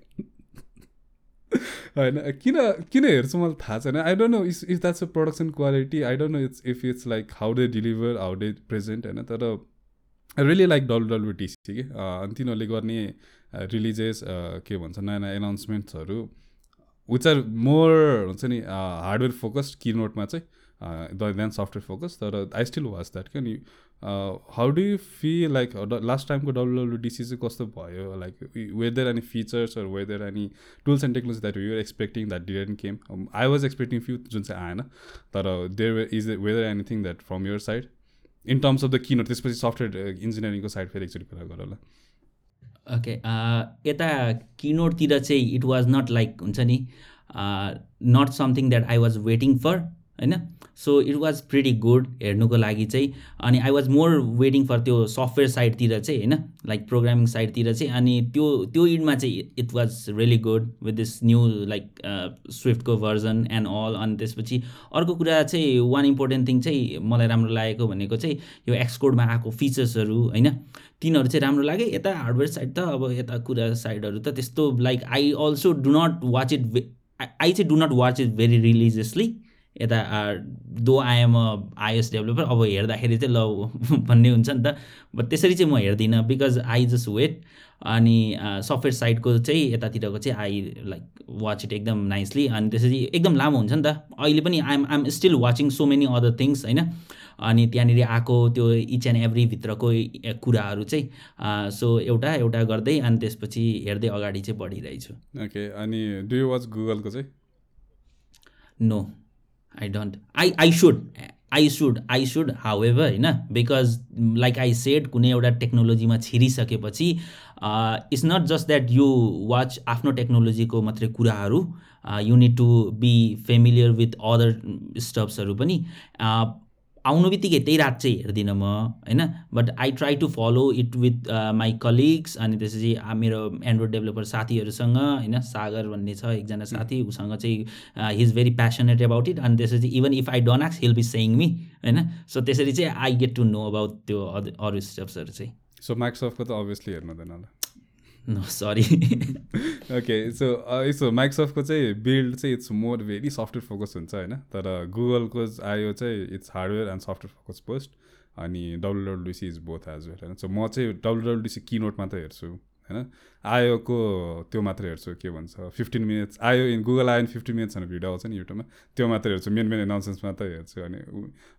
होइन किन किन हेर्छु मलाई थाहा छैन। I don't know if if that's a production quality I don't know it's if it's like how they deliver how they present होइन। तर आई रियली लाइक डब्लुडब्लुटिसी कि अनि तिनीहरूले गर्ने रिलिजेस के भन्छ नयाँ नयाँ एनाउन्समेन्ट्सहरू विच आर मोर हुन्छ नि हार्डवेयर फोकस्ड कि नोटमा चाहिँ देन सफ्टवेयर फोकस तर आई स्टिल वाच द्याट क्या नि how do you feel like last टाइमको डब्लुडब्लुडिसी चाहिँ कस्तो भयो like whether any features whether any tools and technology that you're expecting that didn't came I was expecting few जुन चाहिँ आएन तर there is whether anything that from your side in terms of the keynote त्यसपछि software इन्जिनियरिङको side फेरि एकचोटि कुरा गर होला ओके यता किनोटतिर चाहिँ इट वाज नट लाइक हुन्छ नि not something that I was waiting for होइन? So it was pretty good हेर्नुको लागि चाहिँ। अनि I was more waiting for त्यो सफ्टवेयर साइडतिर चाहिँ होइन? लाइक प्रोग्रामिङ साइडतिर चाहिँ। अनि त्यो त्यो इडमा चाहिँ it was really good with this new like स्विफ्टको version and all अनि त्यसपछि अर्को कुरा चाहिँ वान इम्पोर्टेन्ट थिङ चाहिँ मलाई राम्रो लागेको भनेको चाहिँ यो एक्सकोडमा आएको फिचर्सहरू होइन? तिनीहरू चाहिँ राम्रो लाग्यो। यता हार्डवेयर साइड त अब यता कुरा साइडहरू त त्यस्तो like I also do not watch it I चाहिँ do not watch it very religiously यता दो आएम आइएस डेभलपर। अब हेर्दाखेरि चाहिँ ल भन्ने हुन्छ नि त। बट त्यसरी चाहिँ म हेर्दिनँ बिकज आई जस्ट वेट अनि सफ्टवेयर साइडको चाहिँ यतातिरको चाहिँ आई लाइक वाच इट एकदम नाइसली अनि त्यसरी एकदम लामो हुन्छ नि त। अहिले पनि I'm I'm still watching so many other things होइन? अनि त्यहाँनिर आएको त्यो इच एन्ड एभ्री भित्रको कुराहरू चाहिँ सो एउटा एउटा गर्दै अनि त्यसपछि हेर्दै अगाडि चाहिँ बढिरहेछु। ओके अनि डु यु वाच गुगलको चाहिँ? No I don't I I should I should I should however होइन बिकज लाइक आई सेड कुनै एउटा टेक्नोलोजीमा छिरिसकेपछि it's not just that you watch आफ्नो टेक्नोलोजीको मात्रै कुराहरू you need to be familiar with other स्टप्सहरू पनि आउनु बित्तिकै त्यही रात चाहिँ हेर्दिनँ म होइन? But I try to follow it with my colleagues अनि त्यसपछि मेरो एन्ड्रोइड डेभलपर साथीहरूसँग होइन? सागर भन्ने छ एकजना साथी उसँग चाहिँ he is very passionate about it अनि त्यसपछि इभन इफ आई डोन्ट आक्स हिल बी सेङ मी होइन? सो त्यसरी चाहिँ I get to know about त्यो अरू स्टेप्सहरू चाहिँ। सो माइक्रोसफ्टको त अभियसली हेर्नु हुँदैन होला। नो सरी ओके सो यसो माइक्रोसफ्टको चाहिँ बिल्ड चाहिँ it's more very software focus हुन्छ होइन? तर गुगलको आयो चाहिँ it's hardware and software focus post अनि WWDC is both as well होइन? सो म चाहिँ डब्लुडब्लुडिसी किनोट मात्रै हेर्छु। होइन? आयोको त्यो मात्रै हेर्छु के भन्छ फिफ्टिन मिनट्स आयो इन गुगल आयो भने फिफ्टिन मिनट्स भनेर भिडियो आउँछ नि युट्युबमा। त्यो मात्रै हेर्छु मेन मेन एनाउन्समेन्ट्स मात्रै हेर्छु अनि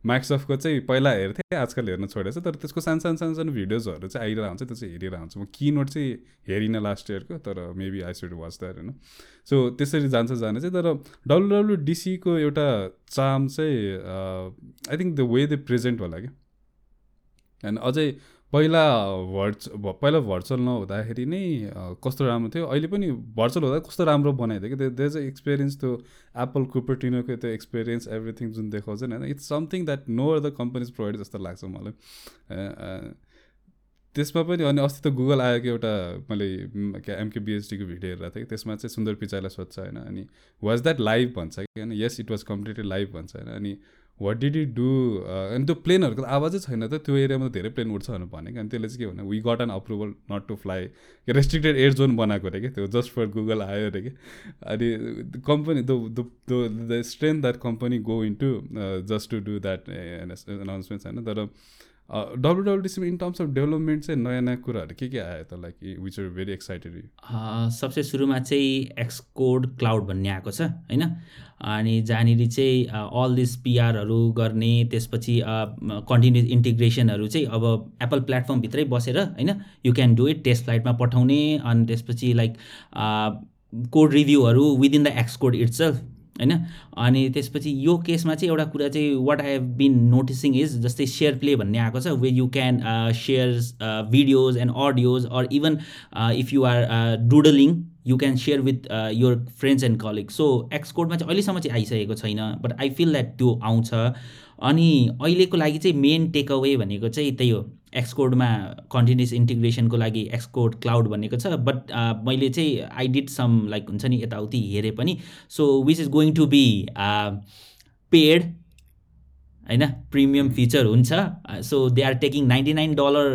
माइक्रोसफ्टको चाहिँ पहिला हेर्थेँ आजकल हेर्न छोडेको तर त्यसको सानो सानो सानो सानो भिडियोजहरू चाहिँ आइरहेको हुन्छ त्यो चाहिँ हेरिरहेको हुन्छ म किनोट चाहिँ हेरिनँ लास्ट इयरको तर maybe I should watch that होइन? सो त्यसरी जान्छ जाने चाहिँ तर डब्लुडब्लुडिसीको एउटा चाम चाहिँ I think the way the present होला क्या। अनि अझै पहिला भर्च पहिला भर्चुअल नहुँदाखेरि नै कस्तो राम्रो थियो? अहिले पनि भर्चुअल हुँदा कस्तो राम्रो बनाइदियो कि? त्यो चाहिँ एक्सपिरियन्स त्यो एप्पल कुपरटिनोको त्यो एक्सपिरियन्स एभ्रिथिङ जुन देखाउँछ नि होइन? It's something that no the companies provide जस्तो लाग्छ मलाई। त्यसमा पनि अनि अस्ति त गुगल आएको एउटा मैले क्या एमके बिएचडीको भिडियो हेरेको थिएँ त्यसमा चाहिँ सुन्दर पिचाईलाई सोध्छ होइन? अनि वाज द्याट लाइभ भन्छ कि होइन? Yes it was completely live भन्छ होइन? अनि वाट डिड यु डु अनि त्यो प्लेनहरूको त आवाजै छैन त त्यो एरियामा धेरै प्लेन उठ्छ भनेर भनेको अनि त्यसले चाहिँ के भन्यो we got an approval not to fly restricted air zone बनाएको अरे कि त्यो जस्ट फर गुगल आयो अरे कि। अनि company the strength that company go in to just to do that announcements होइन। तर डब्लुडब्लुडिसीमा इन टर्म्स अफ डेभलपमेन्ट चाहिँ नयाँ नयाँ कुराहरू के के आयो त like which are very excited सबसे सुरुमा चाहिँ एक्सकोड क्लाउड भन्ने आएको छ होइन? अनि जहाँनिर चाहिँ अल दिस पिआरहरू गर्ने त्यसपछि कन्टिन्युस इन्टिग्रेसनहरू चाहिँ अब एप्पल प्लेटफर्मभित्रै बसेर होइन? You can do it test फ्लाइटमा पठाउने अनि त्यसपछि लाइक कोड रिभ्यूहरू विदिन द एक्सकोड इट्सेल्फ होइन? अनि त्यसपछि यो केसमा चाहिँ एउटा कुरा चाहिँ what I have been noticing is जस्तै सेयर प्ले भन्ने आएको छ way you can share videos and audios or even if you are doodling you can share with your friends and colleague so एक्सकोडमा चाहिँ अहिलेसम्म चाहिँ आइसकेको छैन बट आई फिल द्याट त्यो आउँछ। अनि अहिलेको लागि चाहिँ मेन टेक अवे भनेको चाहिँ त्यही हो। एक्सकोडमा कन्टिन्युस इन्टिग्रेसनको लागि एक्सकोड क्लाउड भनेको छ. बट मैले चाहिँ आई डिड सम लाइक हुन्छ नि यताउति हेरेँ पनि. So which is going to be paid होइन प्रिमियम फिचर हुन्छ. So they are taking ninety nine dollar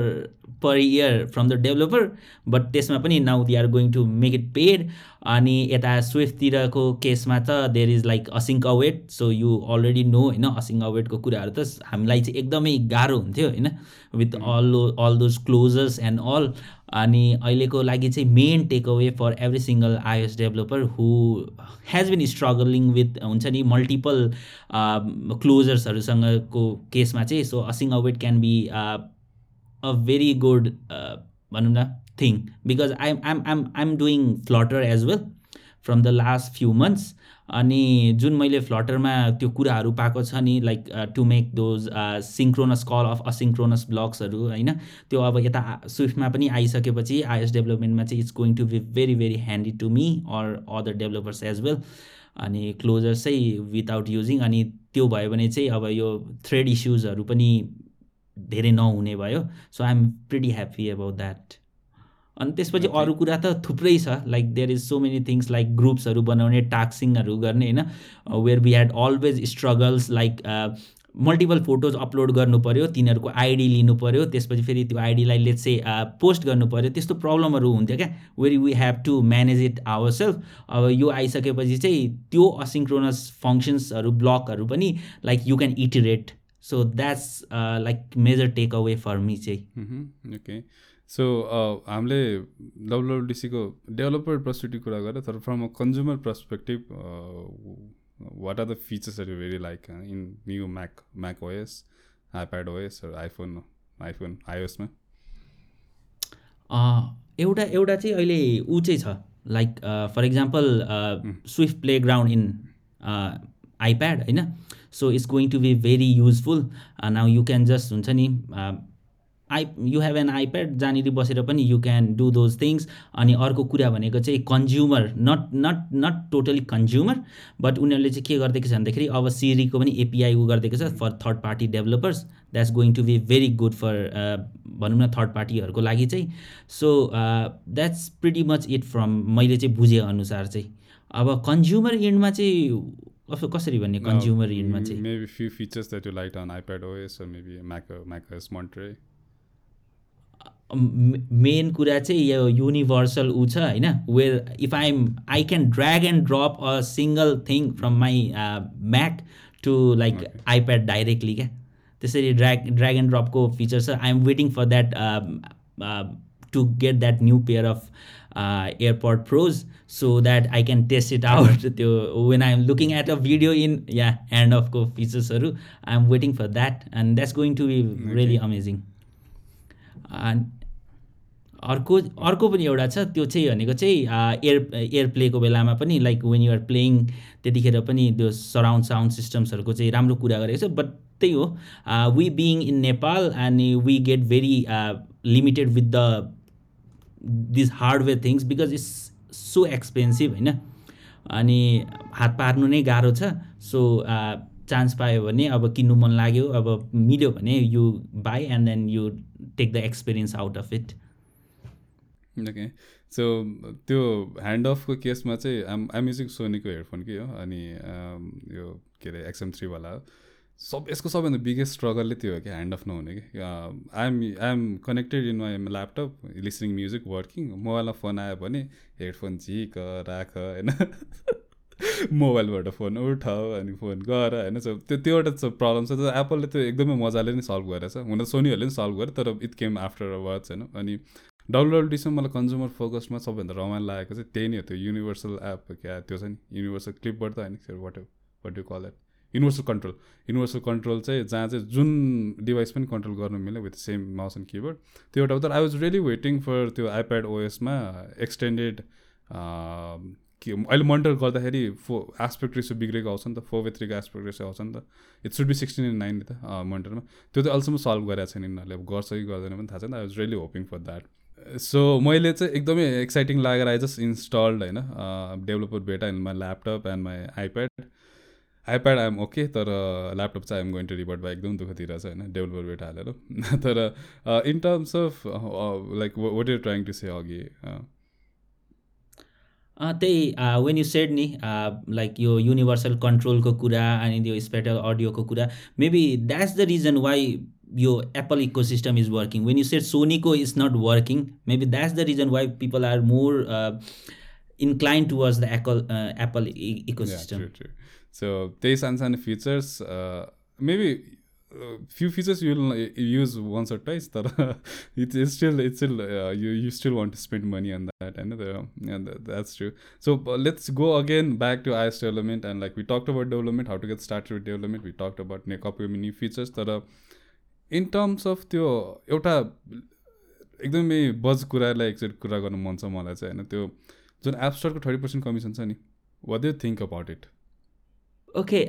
per year from the developer but त्यसमा पनि now they are going to make it paid अनि यता स्विफ्टतिरको केसमा त there is like async await so you already know होइन async अवेटको कुराहरू त हामीलाई चाहिँ एकदमै गाह्रो हुन्थ्यो होइन with all all those closures and all अनि अहिलेको लागि चाहिँ main take away for every single iOS developer who has been struggling with हुन्छ नि मल्टिपल क्लोजर्सहरूसँगको केसमा चाहिँ so async await can be a very good भनौँ न thing because I am am I'm doing Flutter as well from the last few months अनि जुन मैले फ्लटरमा त्यो कुराहरू पाएको छ नि like to make those synchronous call of asynchronous ब्लग्सहरू होइन त्यो अब यता स्विफ्टमा पनि आइसकेपछि आइएस डेभलपमेन्टमा चाहिँ it's going to be very very handy to me or other developers as well अनि क्लोजर्स चाहिँ विदाउट युजिङ अनि त्यो भयो भने चाहिँ अब यो थ्रेड इस्युजहरू पनि धेरै नहुने भयो। So I am pretty happy about that अनि त्यसपछि अरू कुरा त थुप्रै छ। Like there is so many things like ग्रुप्सहरू बनाउने टाक्सिङहरू गर्ने होइन? Where we had always struggles like multiple photos upload गर्नु पऱ्यो तिनीहरूको आइडी लिनु पऱ्यो त्यसपछि फेरि त्यो आइडीलाई लेट चाहिँ पोस्ट गर्नु पऱ्यो त्यस्तो प्रब्लमहरू हुन्थ्यो क्या? Where we have to manage it our self अब यो आइसकेपछि चाहिँ त्यो असिङ्क्रोनस फङ्सन्सहरू ब्लकहरू पनि like you can iterate so that's like major take away for me चाहिँ ओके सो हामीले डब्लुडब्लुडिसीको डेभलपर पर्सपेक्टिभ कुरा गरेर तर from a consumer perspective what are the फिचर्सहरू very like in new Mac macOS iPadOS iPhone iPhone आइओएसमा एउटा एउटा चाहिँ अहिले ऊ चाहिँ छ. Like for example Swift playground in iPad होइन? So it's going to be very useful now you can just हुन्छ नि I you have an iPad जहाँनिर बसेर पनि you can do those things अनि अर्को कुरा भनेको चाहिँ consumer not not not totally consumer but उनीहरूले चाहिँ के गरिदिएको छ भन्दाखेरि अब सिरीको पनि एपिआई उ गरिदिएको छ for third party developers that's going to be very good for भनौँ न थर्ड पार्टीहरूको लागि चाहिँ. So that's pretty much it from मैले चाहिँ बुझेअनुसार चाहिँ. अब कन्ज्युमर इन्डमा चाहिँ कसरी भन्ने कन्ज्युमर इन्डमा चाहिँ? Maybe few features that you like on iPadOS maybe Mac Mac Monterey main कुरा चाहिँ यो युनिभर्सल ऊ छ होइन? Where if I'm I can drag and drop a single thing from my Mac to like iPad directly क्या त्यसरी drag drag and ड्रपको feature छ। I am waiting for that to get that new pair of AirPods pros so that I can test it out त्यो when I am looking at a video in yeah hand अफको फिचर्सहरू I am waiting for that and that's going to be really amazing अर्को अर्को पनि एउटा छ त्यो चाहिँ भनेको चाहिँ एयर एयर प्लेको बेलामा पनि लाइक वेन युआर प्लेइङ त्यतिखेर पनि त्यो सराउन्ड साउन्ड सिस्टम्सहरूको चाहिँ राम्रो कुरा गरेको छ। बट त्यही हो we being in Nepal and we get very limited with the this hardware things because it's so expensive होइन? अनि हात पार्नु नै गाह्रो छ। सो चान्स पायो भने अब किन्नु मन लाग्यो अब मिल्यो भने you buy and then you take the experience out of it okay so त्यो ह्यान्ड अफको केसमा चाहिँ आम आम युजिङ सोनीको हेडफोन कि हो अनि यो के अरे एक्सएम थ्रीवाला हो। सब यसको सबभन्दा बिगेस्ट स्ट्रगलले त्यो हो कि ह्यान्ड अफ नहुने कि। I'm I'm connected in my laptop listening music working मोबाइलमा फोन आयो भने हेडफोन झिक राख होइन। मोबाइलबाट फोन उठाऊ अनि फोन गर होइन। सो त्यो त्यो एउटा प्रब्लम छ। एप्पलले त्यो एकदमै मजाले नै सल्भ गरेछ। हुन त सोनीहरूले पनि सल्भ गर्यो तर it came after a watch होइन। अनि डब्लुडब्लुडीसम्म मलाई कन्ज्युमर फोकसमा सबभन्दा रमाइलो लागेको चाहिँ त्यही नै हो। त्यो युनिभर्सल एप क्या त्यो छ नि। युनिभर्सल क्लिपबाट त होइन what what you call at universal control universal control चाहिँ जहाँ चाहिँ जुन डिभाइस पनि कन्ट्रोल गर्नु मिल्यो with same mouse and keyboard त्यो एउटा तर I was really waiting for त्यो आइप्याड ओएसमा एक्सटेन्डेड के अहिले मोनिटर गर्दाखेरि फो एस्पेक्ट रेसो बिग्रेको आउँछ नि त फोर वे थ्रीको एस्पेक्ट रेसो आउँछ नि त। It should be sixteen and nine त मोनिटरमा त्यो चाहिँ अहिलेसम्म सल्भ गरेको छैन यिनीहरूले अब गर्छ कि गर्दैन पनि थाहा छैन। I was really hoping for that so मैले चाहिँ एकदमै एक्साइटिङ लागेर आई जस्ट इन्स्टल्ड होइन developer beta in my laptop and my iPad iPad I'm okay तर ल्यापटप चाहिँ I'm going to revert by एकदम दुःखतिर छ होइन डेभलपर बेटा हालेर। तर in terms of like what you're trying to say अघि त्यही वेन यु सेड नि लाइक यो युनिभर्सल कन्ट्रोलको कुरा अनि त्यो स्पेटल अडियोको कुरा maybe that's the reason why यो Apple ecosystem is working when you said सोनीको is not working maybe that's the reason why people are more incline towards the Apple Apple ecosystem so त्यही सानो सानो features maybe few features you use once or twice तर it's still it's still you you still want to spend money on that होइन that's true so let's go again back to iOS development and like we talk about development how to get start with development we talk about ने copy new features तर in terms of त्यो एउटा एकदमै बज कुरालाई एकचोटि कुरा गर्नु मन छ मलाई चाहिँ होइन? त्यो जुन एपस्टोरको थर्टी पर्सेन्ट कमिसन छ नि what you think about it okay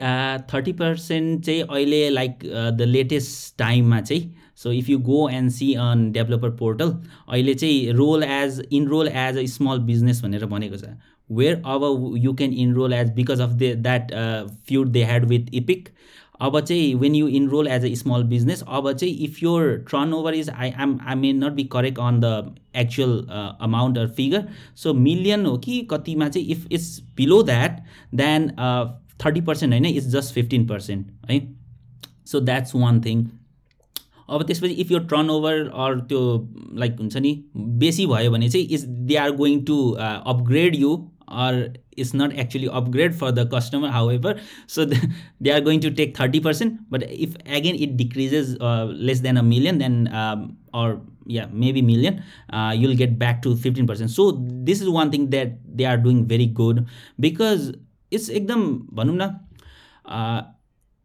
thirty percent चाहिँ अहिले लाइक द लेटेस्ट टाइममा चाहिँ so if you go and see on developer portal अहिले चाहिँ roll as enroll as a small business भनेर भनेको छ। वेयर अब you can enroll as because of the that feud they had with Epic अब चाहिँ when you enroll as a small business अब चाहिँ if your turnover is I am I may not be correct on the actual amount or figure so million हो कि कतिमा चाहिँ if it's below that then thirty percent होइन it's just fifteen percent है? So that's one thing अब त्यसपछि if यो turnover or त्यो लाइक हुन्छ नि बेसी भयो भने चाहिँ is they are going to upgrade you or it's not actually upgrade for the customer however so they are going to take thirty percent but if again it decreases less than a million then or yeah maybe million you'll get back to fifteen percent so this is one thing that they are doing very good because it's एकदम भनौँ न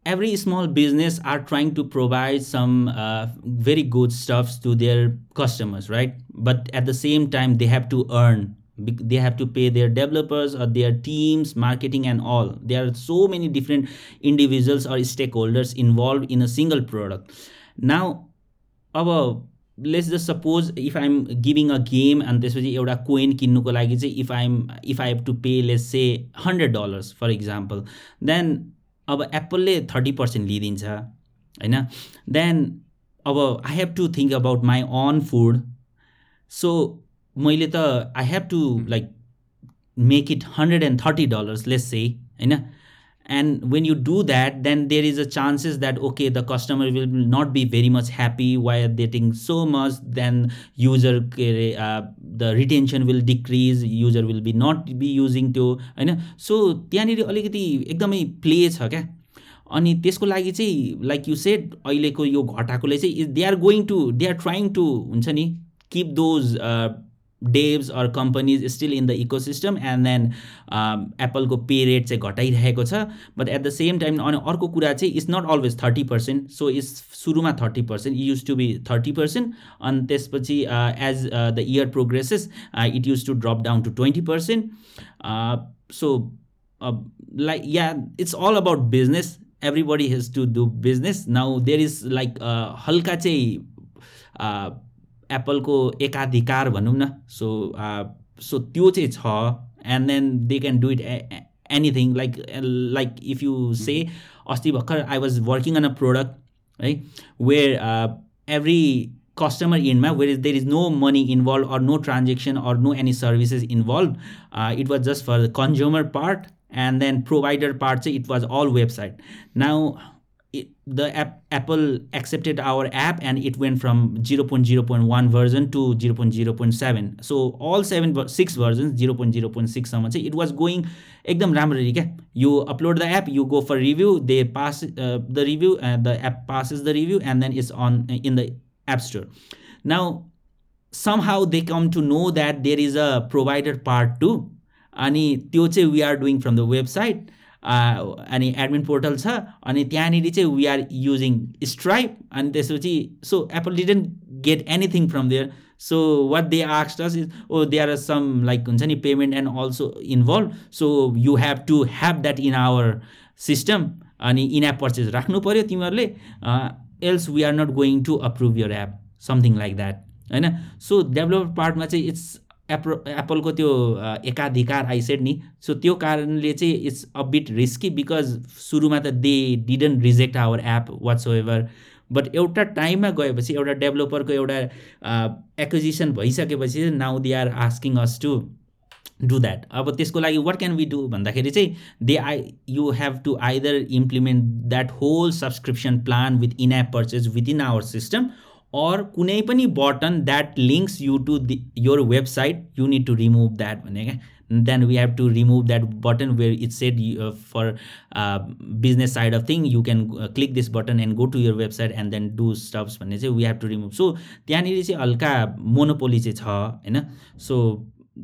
every small business are trying to provide some uh, very good stuffs to their customers right but at the same time they have to earn they have to pay their developers or their teams marketing and all there are so many different individuals or stakeholders involved in a single product now our let's just suppose if I'm giving a game अनि त्यसपछि एउटा coin किन्नुको लागि चाहिँ if I'm if I have to pay less say hundred dollars for example then अब एप्पलले thirty percent लिइदिन्छ होइन? देन अब I have to think about my own food so मैले त I have to like make it hundred and thirty dollars less say होइन? And when you do that then there is a chances that okay the customer will not be very much happy while getting so much then user uh, the retention will decrease user will be not be using त्यो होइन so त्यहाँनिर अलिकति एकदमै play छ क्या अनि त्यसको लागि चाहिँ लाइक यु सेड अहिलेको यो घटाएकोले चाहिँ they are going to they are trying to हुन्छ नि keep those devs or companies still in the ecosystem and then एप्पलको पे रेट चाहिँ घटाइरहेको छ. But at the same time अनि अर्को कुरा चाहिँ it's not always thirty percent so it's सुरुमा thirty percent used to be thirty percent अनि त्यसपछि as the year progresses it used to drop down to twenty percent so like yeah it's all about business everybody has to do business now there is like हल्का चाहिँ uh, एप्पलको एकाधिकार भनौँ न so so त्यो चाहिँ छ and then they can do it anything like like if you say अस्ति भर्खर I was working on a product है where every customer in where there is no money involved or no transaction or no any services involved uh, it was just for the consumer part and then provider part so it was all website now the app, apple accepted our app and it went from 0.0.1 version to 0.0.7 so all seven six versions 0.0.6 सम्म चाहिँ it was going एकदम राम्ररी क्या you upload the app you go for review they pass uh, the review and the app passes the review and then it's on in the app store now somehow they come to know that there is a provider part too अनि त्यो चाहिँ we are doing from the website अनि admin portal छ अनि त्यहाँनिर चाहिँ we are using Stripe अनि त्यसपछि so Apple didn't get anything from there so what they आक्स us is oh they are some like हुन्छ नि payment and also involve so you have to have that in our system अनि in app purchase राख्नु पऱ्यो तिमीहरूले else we are not going to approve your app something like that होइन? So developer पार्टमा चाहिँ it's appro एप्पलको त्यो एकाधिकार आइसेड नि। सो त्यो कारणले चाहिँ it's a bit risky because सुरुमा त they didn't reject our app whatsoever but एउटा टाइममा गएपछि एउटा डेभलोपरको एउटा एक्विजिसन भइसकेपछि चाहिँ now they are asking us to do that अब त्यसको लागि वाट क्यान वी डु भन्दाखेरि चाहिँ they I you have to either implement that whole subscription plan with in app purchase within our system or कुनै पनि button that links you to the your website you need to remove that भने क्या then we have to remove that button where it's set for business side of thing you can click this button and go to your website and then do stops भन्ने चाहिँ we have to remove so त्यहाँनिर चाहिँ हल्का monopoly चाहिँ छ होइन? So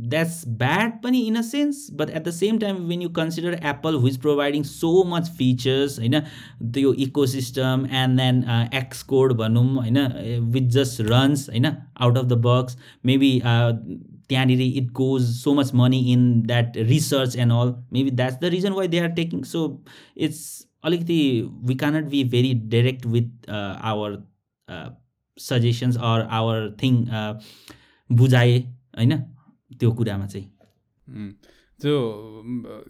that's bad pani in a sense but at the same time when you consider apple who is providing so much features you know the ecosystem and then uh, xcode banum you know which just runs you know out of the box maybe uh, it goes so much money in that research and all maybe that's the reason why they are taking so it's the we cannot be very direct with uh, our uh, suggestions or our thing uh, बुझाए होइन त्यो कुरामा चाहिँ। त्यो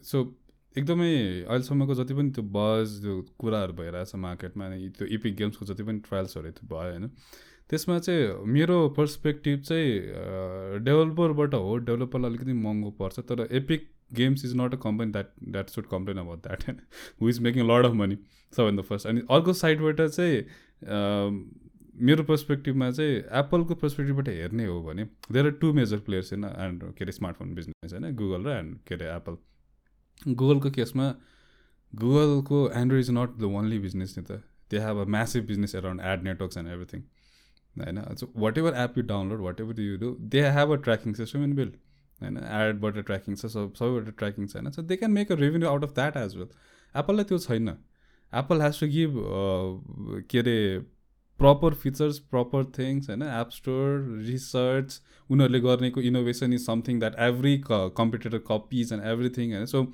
so एकदमै अहिलेसम्मको जति पनि त्यो बज त्यो कुराहरू भइरहेछ मार्केटमा त्यो इपिक गेम्सको जति पनि ट्रायल्सहरू भयो होइन। त्यसमा चाहिँ मेरो पर्सपेक्टिभ चाहिँ डेभलपरबाट हो डेभलपरलाई अलिकति महँगो पर्छ तर Epic games is not a company that that should complain about that होइन who is making lot of money सबभन्दा फर्स्ट अनि अर्को साइडबाट चाहिँ मेरो पर्सपेक्टिभमा चाहिँ एप्पलको पर्सपेक्टिभबाट हेर्ने हो भने there are two major players होइन एन्ड के अरे स्मार्टफोन बिजनेस होइन गुगल र एन्ड के अरे एप्पल गुगलको केसमा गुगलको Android is not the only business नि त. They have a massive business around ad networks and everything होइन? Whatever app you download whatever you do they have a tracking system inbuilt होइन? एडबाट ट्र्याकिङ छ सब सबैबाट ट्र्याकिङ छ होइन? So they can make a revenue out of that as well एप्पललाई त्यो छैन. एप्पल हेज टु गिभ के अरे प्रपर फिचर्स प्रपर थिङ्स होइन? एप स्टोर रिसर्च उनीहरूले गर्नेको innovation is something that every competitor copies and everything होइन? So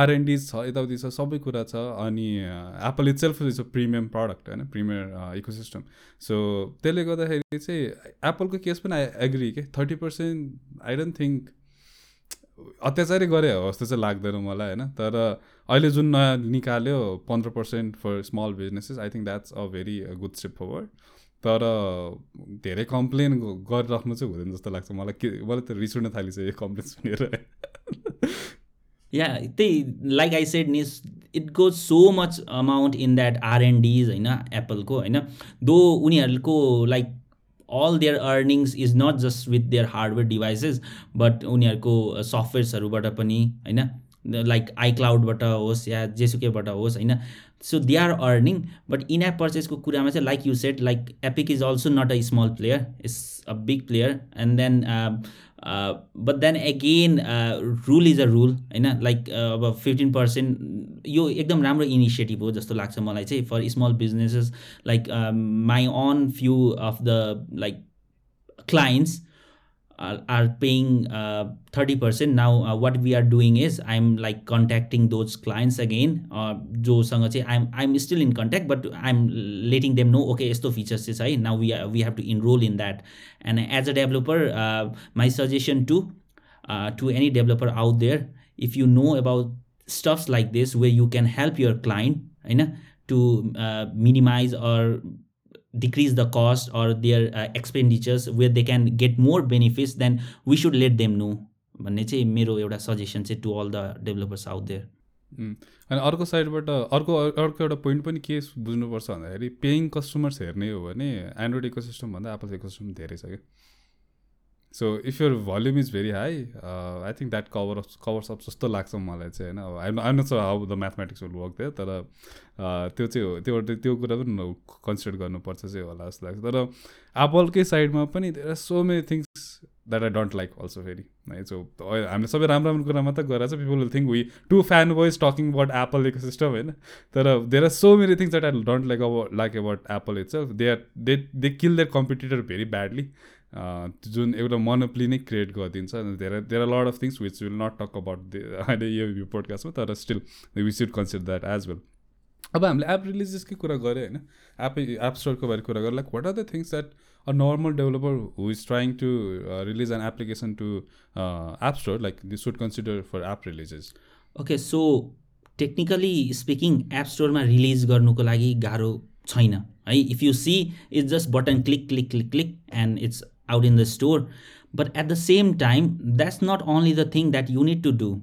आरएनडिज छ यताउति छ सबै कुरा छ अनि Apple itself is a premium product होइन? प्रिमियर इकोसिस्टम सो त्यसले गर्दाखेरि चाहिँ एप्पलको केस पनि आई एग्री के? Thirty percent I don't think अत्याचारै गरे हो जस्तो चाहिँ लाग्दैन मलाई होइन? तर अहिले जुन नयाँ निकाल्यो पन्ध्र percent for small businesses I think that's a very good step forward तर धेरै कम्प्लेन गरिराख्नु चाहिँ हुँदैन जस्तो लाग्छ मलाई। के मलाई त रिस उठ्न थालिसक्यो यो कम्प्लेन सुनेर। या त्यही like I said niche it goes so much amount in that R&Ds होइन एप्पलको होइन? दो उनीहरूको like all their earnings is not just with their hardware devices but उनीहरूको सफ्टवेयर्सहरूबाट पनि होइन? लाइक आइक्लाउडबाट होस् या जेसुकेबाट होस् होइन? So they are earning but in app पर्चेसको कुरामा चाहिँ like you set like Epic is also not a small player is a big player and then but then again rule is a rule होइन? Like अब fifteen percent यो एकदम राम्रो initiative हो जस्तो लाग्छ मलाई चाहिँ for small businesses like my own few of the like clients are paying uh, 30% now uh, what we are doing is i'm like contacting those clients again uh, जोसँग चाहिँ I'm I'm still in contact but I'm letting them know okay यस्तो features चाहिँ छ है now we are, we have to enroll in that and as a developer uh, my suggestion to uh, to any developer out there if you know about stuffs like this where you can help your client होइन to minimize or decrease the cost or their expenditures where they can get more benefits then we should let them know भन्ने चाहिँ मेरो एउटा suggestion चाहिँ to all the developers out there अनि अर्को साइडबाट अर्को अर्को एउटा पोइन्ट पनि के बुझ्नुपर्छ भन्दाखेरि पेइङ कस्टमर्स हेर्ने हो भने एन्ड्रोइड इको सिस्टमभन्दा एप्पल इको सिस्टम धेरै छ क्या। So if your volume is very high I think that cover covers up जस्तो लाग्छ मलाई चाहिँ होइन आइ नट छ how the mathematics will work थियो तर त्यो चाहिँ त्यो त्यो कुरा पनि कन्सिडर गर्नुपर्छ चाहिँ होला जस्तो लाग्छ। तर एप्पलकै साइडमा पनि there are so many things that I don't like also फेरि है सो हामीले सबै राम्रो राम्रो कुरा मात्रै गरेर चाहिँ people will think we two fanboys talking about Apple ecosystem होइन तर there are so many things that I don't like अब like about Apple it's they are they they kill their competitor very badly जुन एउटा monopoly नै create गरिदिन्छ धेरै धेरै lot of things which will not talk about अहिले यो पोडकास्टमा तर still we should consider that as well अब हामीले एप रिलिजेसकै कुरा गऱ्यो होइन? एप एप स्टोरको बारे कुरा गरेँ like what are the things that a normal developer who is trying to release an application to app store like this should consider for app releases okay so technically speaking app स्टोरमा release गर्नुको लागि गाह्रो छैन है? If you see it's just button click click click click and it's out in the store but at the same time that's not only the thing that you need to do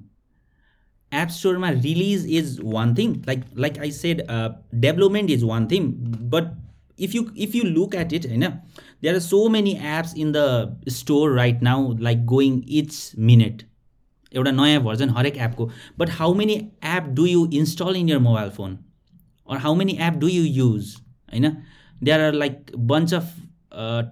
app store my release is one thing like like i said uh, development is one thing but if you if you look at it you know there are so many apps in the store right now like going each minute एउटा नयाँ version हरेक एपको but how many app do you install in your mobile phone or how many app do you use होइन there are like bunch of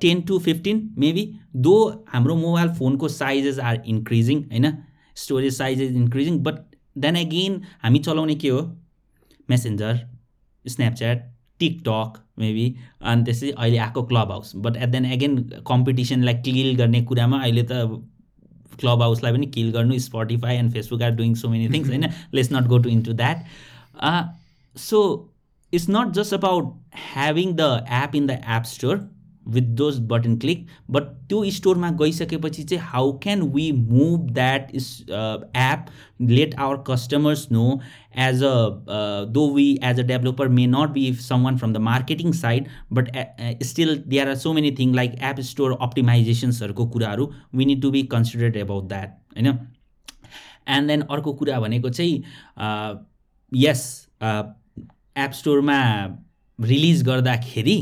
ten to fifteen maybe though हाम्रो mobile फोनको sizes are increasing होइन storage size is increasing but then again हामी चलाउने के हो? Messenger Snapchat TikTok maybe अनि त्यसै अहिले आएको club house but at then again कम्पिटिसनलाई kill गर्ने कुरामा अहिले त क्लब हाउसलाई पनि किल गर्नु Spotify and Facebook are doing so many things होइन let's not go to into that so it's not just about having the app in the app store with those button click but त्यो स्टोरमा गइसकेपछि चाहिँ how can we move that is app let our customers know as a though we as a developer may not be someone from the marketing side but still there are so many thing like app store अप्टिमाइजेसन्सहरूको कुराहरू we need to be considered about that होइन and then अर्को कुरा भनेको चाहिँ यस app स्टोरमा release गर्दाखेरि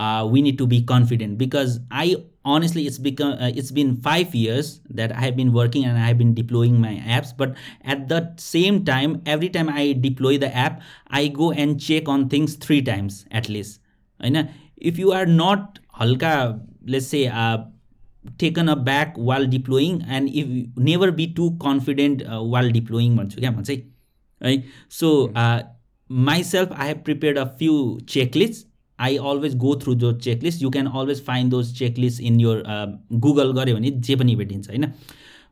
uh, we need to be confident because I honestly it's become uh, it's been five years that I have been working and I have been deploying my apps. But at the same time, every time I deploy the app, I go and check on things three times at least. if you are not halka, let's say uh, taken aback while deploying and if you never be too confident uh, while deploying right so uh, myself i have prepared a few checklists I always go through जो checklist you can always find those checklist in your Google गऱ्यो भने जे पनि भेटिन्छ होइन?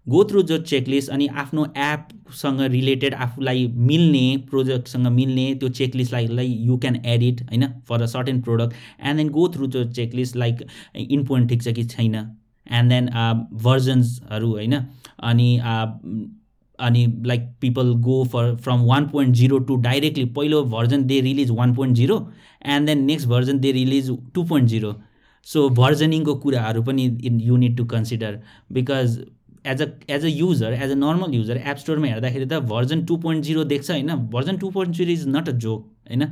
Go through जो checklist अनि आफ्नो एपसँग रिलेटेड आफूलाई मिल्ने प्रोजेक्टसँग मिल्ने त्यो चेकलिस्टलाई यु क्यान एडिट होइन? For a certain product and then go through जो चेकलिस्ट लाइक इम्पोर्टेन्ट ठिक छ कि छैन? एन्ड देन भर्जन्सहरू होइन? अनि अनि like people go for from one point zero to directly पहिलो version they release one point zero and then next version they release two point zero so भर्जनिङको कुराहरू पनि in you need to consider because as a as a user as a normal user app स्टोरमा हेर्दाखेरि त version two point zero देख्छ होइन? Version two point zero is not a joke होइन?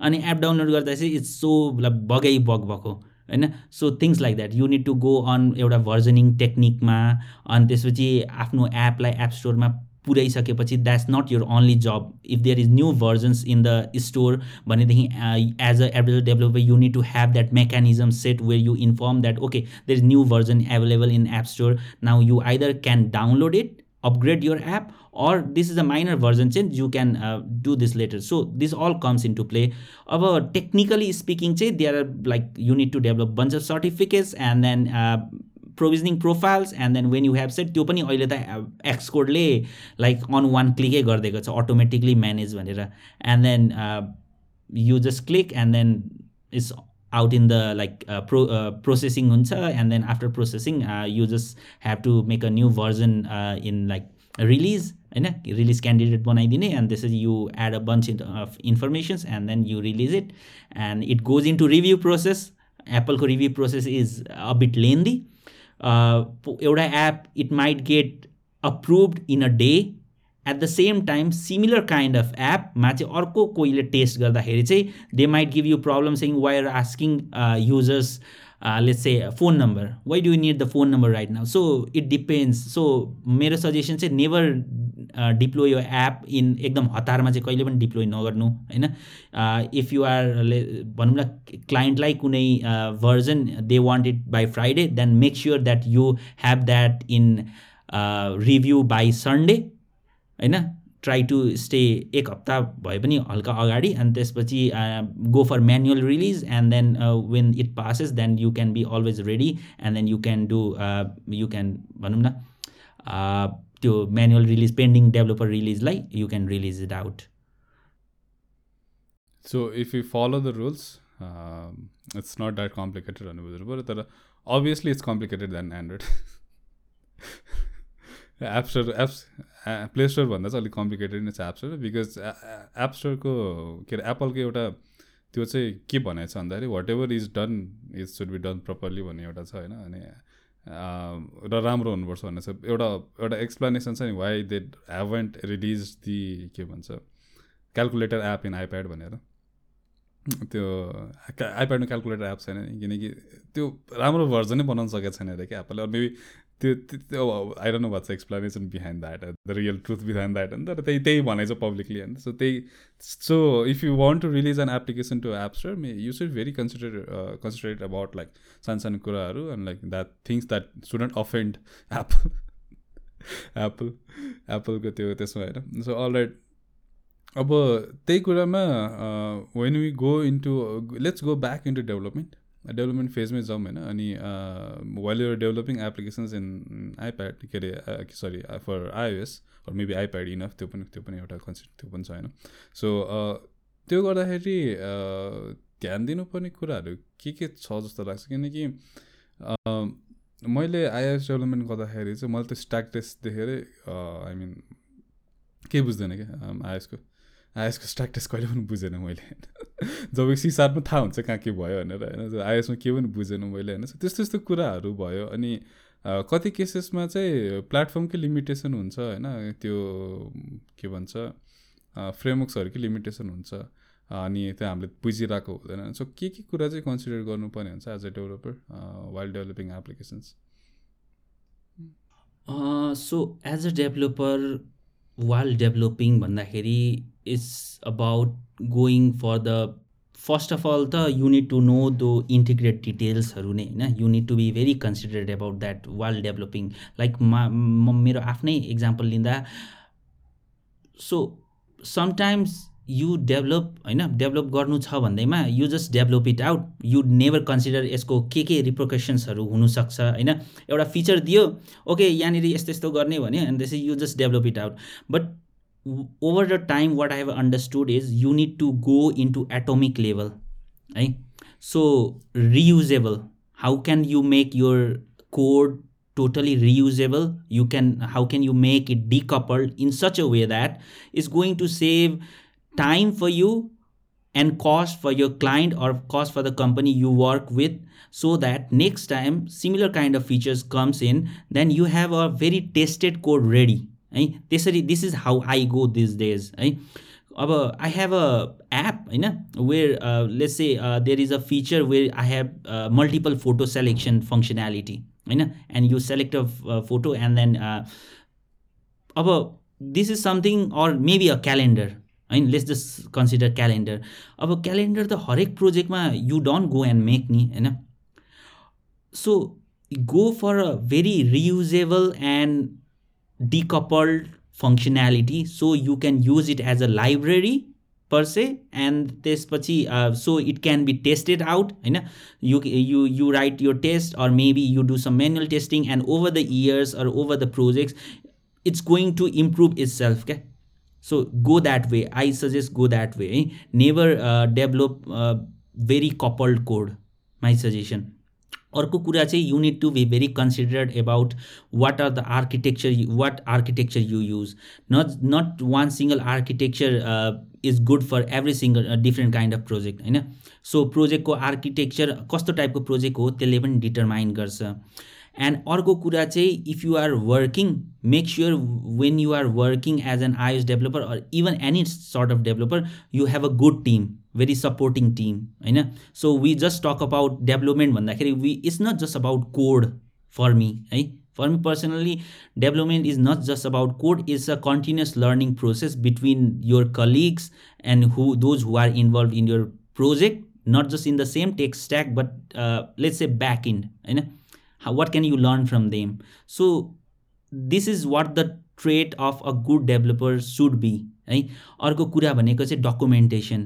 अनि app download गर्दा चाहिँ इट्स सो बगै बग भएको। होइन? So things like that you need to go on एउटा भर्जनिङ टेक्निकमा अनि त्यसपछि आफ्नो एपलाई एप स्टोरमा पुऱ्याइसकेपछि that's not your only job if there is new versions in the store भनेदेखि as a average developer you need to have that mechanism set where you inform that okay there is new version available in app store now you either can download it upgrade your app or this is a minor version change you can uh, do this later so this all comes into play अब technically speaking there are like you need to develop bunch of certificates and then uh, provisioning profiles and then when you have set त्यो पनि अहिले त एक्सकोडले like on one क्लिकै गरिदिएको छ automatically manage भनेर and then you just click and then it's out in the like pro processing हुन्छ and then after processing you just have to make a new version in like release होइन release candidate बनाइदिने and त्यसरी you add a bunch of informations and then you release it and it goes into review process एप्पलको review process is a bit lengthy एउटा app it might get approved in a day at the same time similar kind of एपमा चाहिँ अर्को कोहीले test गर्दाखेरि चाहिँ they might give you problem sync why are asking users let's say phone number why do you need the phone number right now so it depends so मेरो suggestion चाहिँ never deploy यो app in एकदम हतारमा चाहिँ कहिले पनि deploy नगर्नु होइन? इफ यु आर भनौँ न क्लाइन्टलाई कुनै version they want it by Friday then make sure that you have that in review by Sunday होइन? ट्राई टु स्टे एक हप्ता भए पनि हल्का अगाडि अनि त्यसपछि go for manual release and then when it passes then you can be always ready and then you can do you can भनौँ न त्यो manual release pending developer रिलिजलाई you can release it out so if you follow the rules it's not that complicated भन्ने बुझ्नु पऱ्यो तर obviously it's complicated than Android app store apps play store भन्दा चाहिँ अलिक कम्प्लिकेटेड नै छ एप स्टोर बिकज एप स्टोरको के अरे एप्पलको एउटा त्यो चाहिँ के भनेको छ भन्दाखेरि whatever is done is should be done properly भन्ने एउटा छ होइन अनि र राम्रो हुनुपर्छ भन्ने छ। एउटा एउटा एक्सप्लेनेसन छ नि why they haven't release the के भन्छ क्यालकुलेटर एप इन आइप्याड भनेर। त्यो आइप्याडमा क्यालकुलेटर एप छैन नि किनकि त्यो राम्रो भर्जनै बनाउन सकेको छैन अरे क्या एप्पलले मेबी त्यो त्यो I don't know what's explanation behind that the real truth behind that होइन तर त्यही त्यही भनेको छ पब्लिकली होइन सो त्यही so if you want to release an application to app store may you should very consider considerate about like सानो सानो कुराहरू and like that things that shouldn't offend Apple Apple एप्पलको त्यो त्यसमा होइन सो अल राइट अब त्यही कुरामा when we go into let's go back into development development फेजमै जाउँ होइन अनि while you're developing applications in iPad के अरे sorry for iOS maybe iPad enough त्यो पनि त्यो पनि एउटा कन्सेप्ट त्यो पनि छ होइन? सो त्यो गर्दाखेरि ध्यान दिनुपर्ने कुराहरू के के छ जस्तो लाग्छ? किनकि मैले आइएस डेभलपमेन्ट गर्दाखेरि चाहिँ मैले त्यो स्ट्याक टेस्ट देखेर आई मिन केही बुझ्दैन क्या आइएसको आइएसको स्ट्याक टेस्ट कहिले पनि बुझेन मैले। जब सी सार्टमा थाहा हुन्छ कहाँ के भयो भनेर होइन? आइएसमा के पनि बुझेन मैले होइन? त्यस्तो त्यस्तो कुराहरू भयो अनि कति केसेसमा चाहिँ प्लेटफर्मकै लिमिटेसन हुन्छ होइन? त्यो के भन्छ फ्रेमवर्क्सहरूकै लिमिटेसन हुन्छ अनि त्यो हामीले बुझिरहेको हुँदैन। सो के के कुरा चाहिँ कन्सिडर गर्नुपर्ने हुन्छ as a developer while developing applications so as a developer while developing भन्दाखेरि it's about going for the first of all त you need to know though integrate डिटेल्सहरू नै होइन you need to be very considered about that while developing like म मेरो आफ्नै example लिँदा so sometimes you develop होइन डेभलप गर्नु छ भन्दैमा you just develop it out you never consider यसको के के रिप्रोकेसन्सहरू हुनसक्छ होइन एउटा फिचर दियो ओके यहाँनिर यस्तो यस्तो गर्ने भने अनि त्यसै you just develop it out but over the time what i have understood is you need to go into atomic level right? So reusable how can you make your code totally reusable? You can how can you make it decoupled in such a way that is going to save time for you and cost for your client or cost for the company you work with so that next time similar kind of features comes in then you have a very tested code ready. है त्यसरी this is how I go this days है अब I have a app होइन where let's say there is a feature where I have multiple photo selection functionality होइन and you select a photo and then अब this is something or maybe a calendar होइन let's just consider calendar अब calendar त हरेक प्रोजेक्टमा you don't go and make नि होइन so go for a very reusable and decoupled functionality so you can use it as a library per se and त्यसपछि so it can be tested out होइन you you you write your test or maybe you do some manual testing and over the years or over the projects it's going to improve itself क्या so go that way I suggest go that way है never develop very coupled code my suggestion अर्को कुरा चाहिँ you need to be very considered about what are the architecture what architecture you use not not one single architecture is good for every single different kind of project होइन so प्रोजेक्टको architecture कस्तो टाइपको project हो त्यसले पनि determine गर्छ। And अर्को कुरा चाहिँ if you are working make sure when you are working as an iOS developer or even any sort of developer you have a good team very supporting team होइन? So we just talk about development भन्दाखेरि we it's not just about code for me है? For me personally development is not just about code it's a continuous learning process between your colleagues and who those who are involve in your project not just in the same tech stack but let's a back end होइन? What can you learn from them? So this is what the trait of a good developer should be है अर्को कुरा भनेको चाहिँ documentation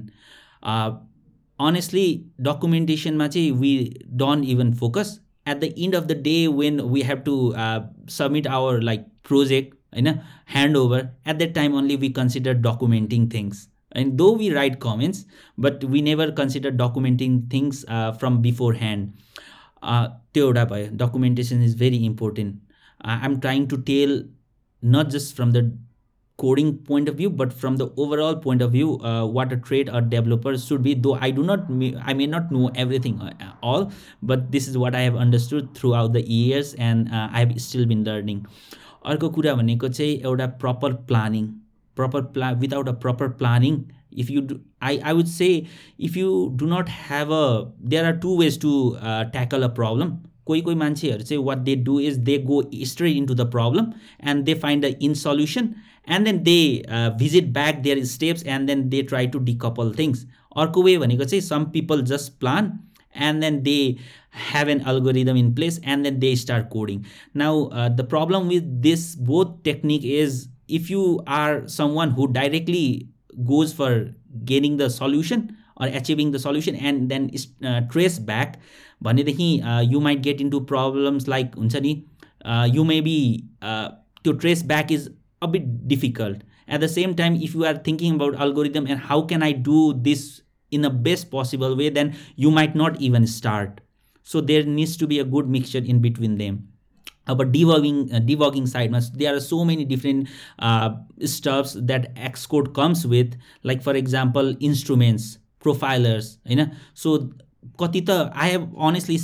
honestly डकुमेन्टेसनमा चाहिँ we don't even focus at the end of the day when we have to submit our like project होइन hand over at that time only we consider documenting things and though we write comments but we never consider documenting things from beforehand त्यो एउटा भयो documentation is very important I am trying to tell not just from the coding point of view but from the overall point of view what a trade a developer should be though I do not may I may not know everything all but this is what I have understood throughout the years and I have still been learning अर्को कुरा भनेको चाहिँ एउटा proper planning proper plan without a proper planning if you do I, I would say if you do not have a there are two ways to uh, tackle a problem कोही कोही मान्छेहरू चाहिँ what they do is they go straight into the problem and they find the in solution And then they visit back their steps and then they try to decouple things अर्को way भनेको चाहिँ some people just plan and then they have an algorithm in place and then they start coding now uh, the problem with this both technique is if you are someone who directly goes for gaining the solution or achieving the solution and then uh, trace back भनेदेखि you might get into problems like हुन्छ नि you may be त्यो trace back is a bit difficult. At the same time if you are thinking about algorithm and how can i do this in the best possible way then you might not even start. So there needs to be a good mixture in between them. Uh, about debugging uh, debugging side there are so many different uh, stuffs that xcode comes with like for example instruments profilers you know. So कति त I have honestly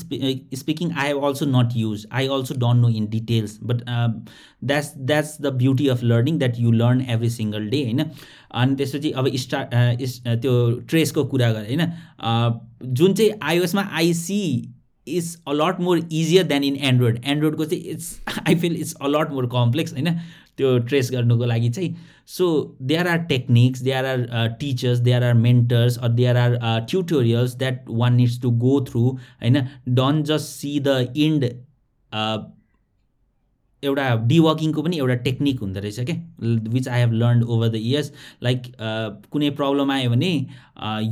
speaking I have also not use I also don't know in details but that's that's the beauty of learning that you learn every single day होइन? अनि त्यसपछि अब start त्यो ट्रेसको कुरा गरेँ होइन? जुन चाहिँ आइओएसमा I see is a lot more easier then in Android एन्ड्रोइडको चाहिँ it's I feel it's a lot more complex होइन? त्यो ट्रेस गर्नुको लागि चाहिँ so there are techniques there are teachers there are mentors or there are tutorials that one needs to go through होइन? Don't just see the end एउटा डिवर्किङको पनि एउटा टेक्निक हुँदो रहेछ क्या। Which I have learn over the years like कुनै problem आयो भने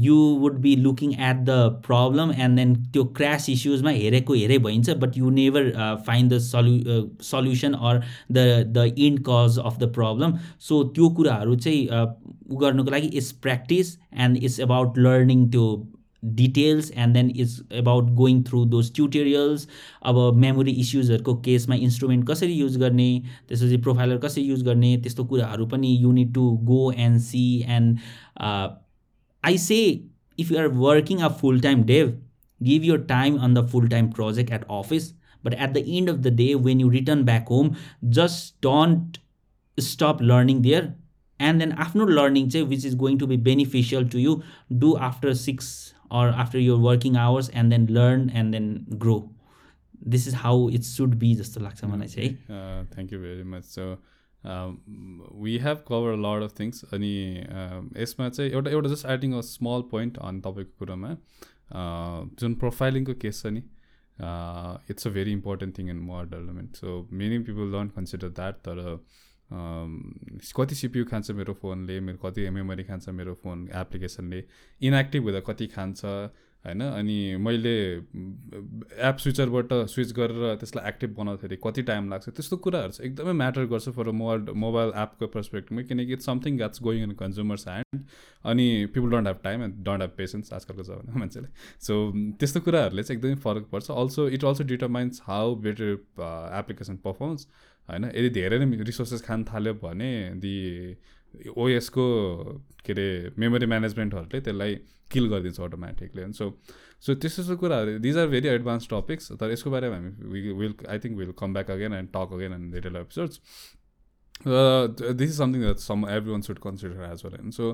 you would be looking at the problem and then त्यो क्रास इस्युजमा हेरेको हेरे भइन्छ but you never find the सल्यु solution or the the end cause of the problem so त्यो कुराहरू चाहिँ उ गर्नुको लागि it's practice and it's about learning त्यो details and then is about going through those tutorials अब मेमोरी इस्युजहरूको केसमा इन्स्ट्रुमेन्ट कसरी युज गर्ने त्यसपछि प्रोफाइलर कसरी युज गर्ने त्यस्तो कुराहरू पनि you need to go and see and I say if you are working a full time dev give your time on the full time project at office but at the end of the day when you return back home just don't stop learning there and then आफ्नो learning चाहिँ which is going to be beneficial to you do after six or after your working hours and then learn and then grow. This is how it should be जस्तो लाग्छ मलाई चाहिँ thank you very much so we have cover lot of things अनि यसमा चाहिँ एउटा एउटा just adding a small point on तपाईँको कुरामा जुन प्रोफाइलिङको केस छ नि it's a very important thing in more development so many people don't consider that तर कति सिपियु खान्छ मेरो फोनले मेरो कति मेमोरी खान्छ मेरो फोन एप्लिकेसनले इनएक्टिभ हुँदा कति खान्छ होइन? अनि मैले एप स्विचरबाट स्विच गरेर त्यसलाई एक्टिभ बनाउँदाखेरि कति टाइम लाग्छ त्यस्तो कुराहरू चाहिँ एकदमै म्याटर गर्छ फर मोबाइल मोबाइल एपको पर्सपेक्टिभमा किनकि it's something that's going in consumers hand अनि people don't have time and don't have patience आजकलको जमानामा मान्छेले। सो त्यस्तो कुराहरूले चाहिँ एकदमै फरक पर्छ। Also it also determines how better application performs होइन? यदि धेरै नै रिसोर्सेस खान थाल्यो भने दि ओएसको के अरे मेमोरी म्यानेजमेन्टहरूले त्यसलाई किल गरिदिन्छ अटोमेटिकली होइन सो सो त्यस्तो त्यस्तो कुराहरू। These are very advance topics तर यसको बारेमा हामी will I think will come back again and talk again and little episodes this is something that some everyone should consider as well होइन so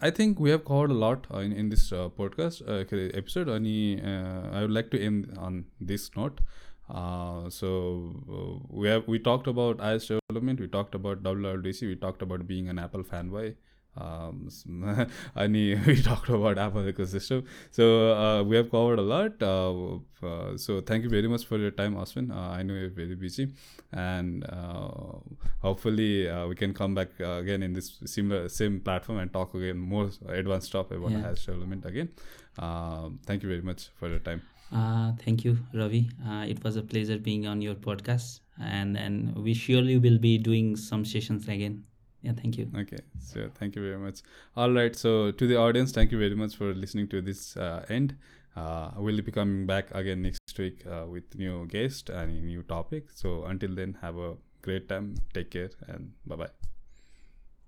I think we have covered lot in in this podcast के अरे episode अनि I would like to end on this note Uh, so uh, we have we talked about iOS development, we talked about WWDC, we talked about being an Apple fanboy. Um, and we talked about Apple ecosystem. So uh, we have covered a lot. Uh, uh, so thank you very much for your time, Aswin. Uh, I know you're very busy, and hopefully we can come back again in this similar same platform and talk again more advanced stuff about yeah. iOS development again. thank you very much for your time. Uh, thank you, Ravi. Uh, it was a pleasure being on your podcast, and and we surely will be doing some sessions again. Yeah, thank you. Okay, so thank you very much. All right, so to the audience, thank you very much for listening to this uh, end. Uh, we'll be coming back again next week uh, with new guest and new topic. So until then, have a great time. Take care and bye bye.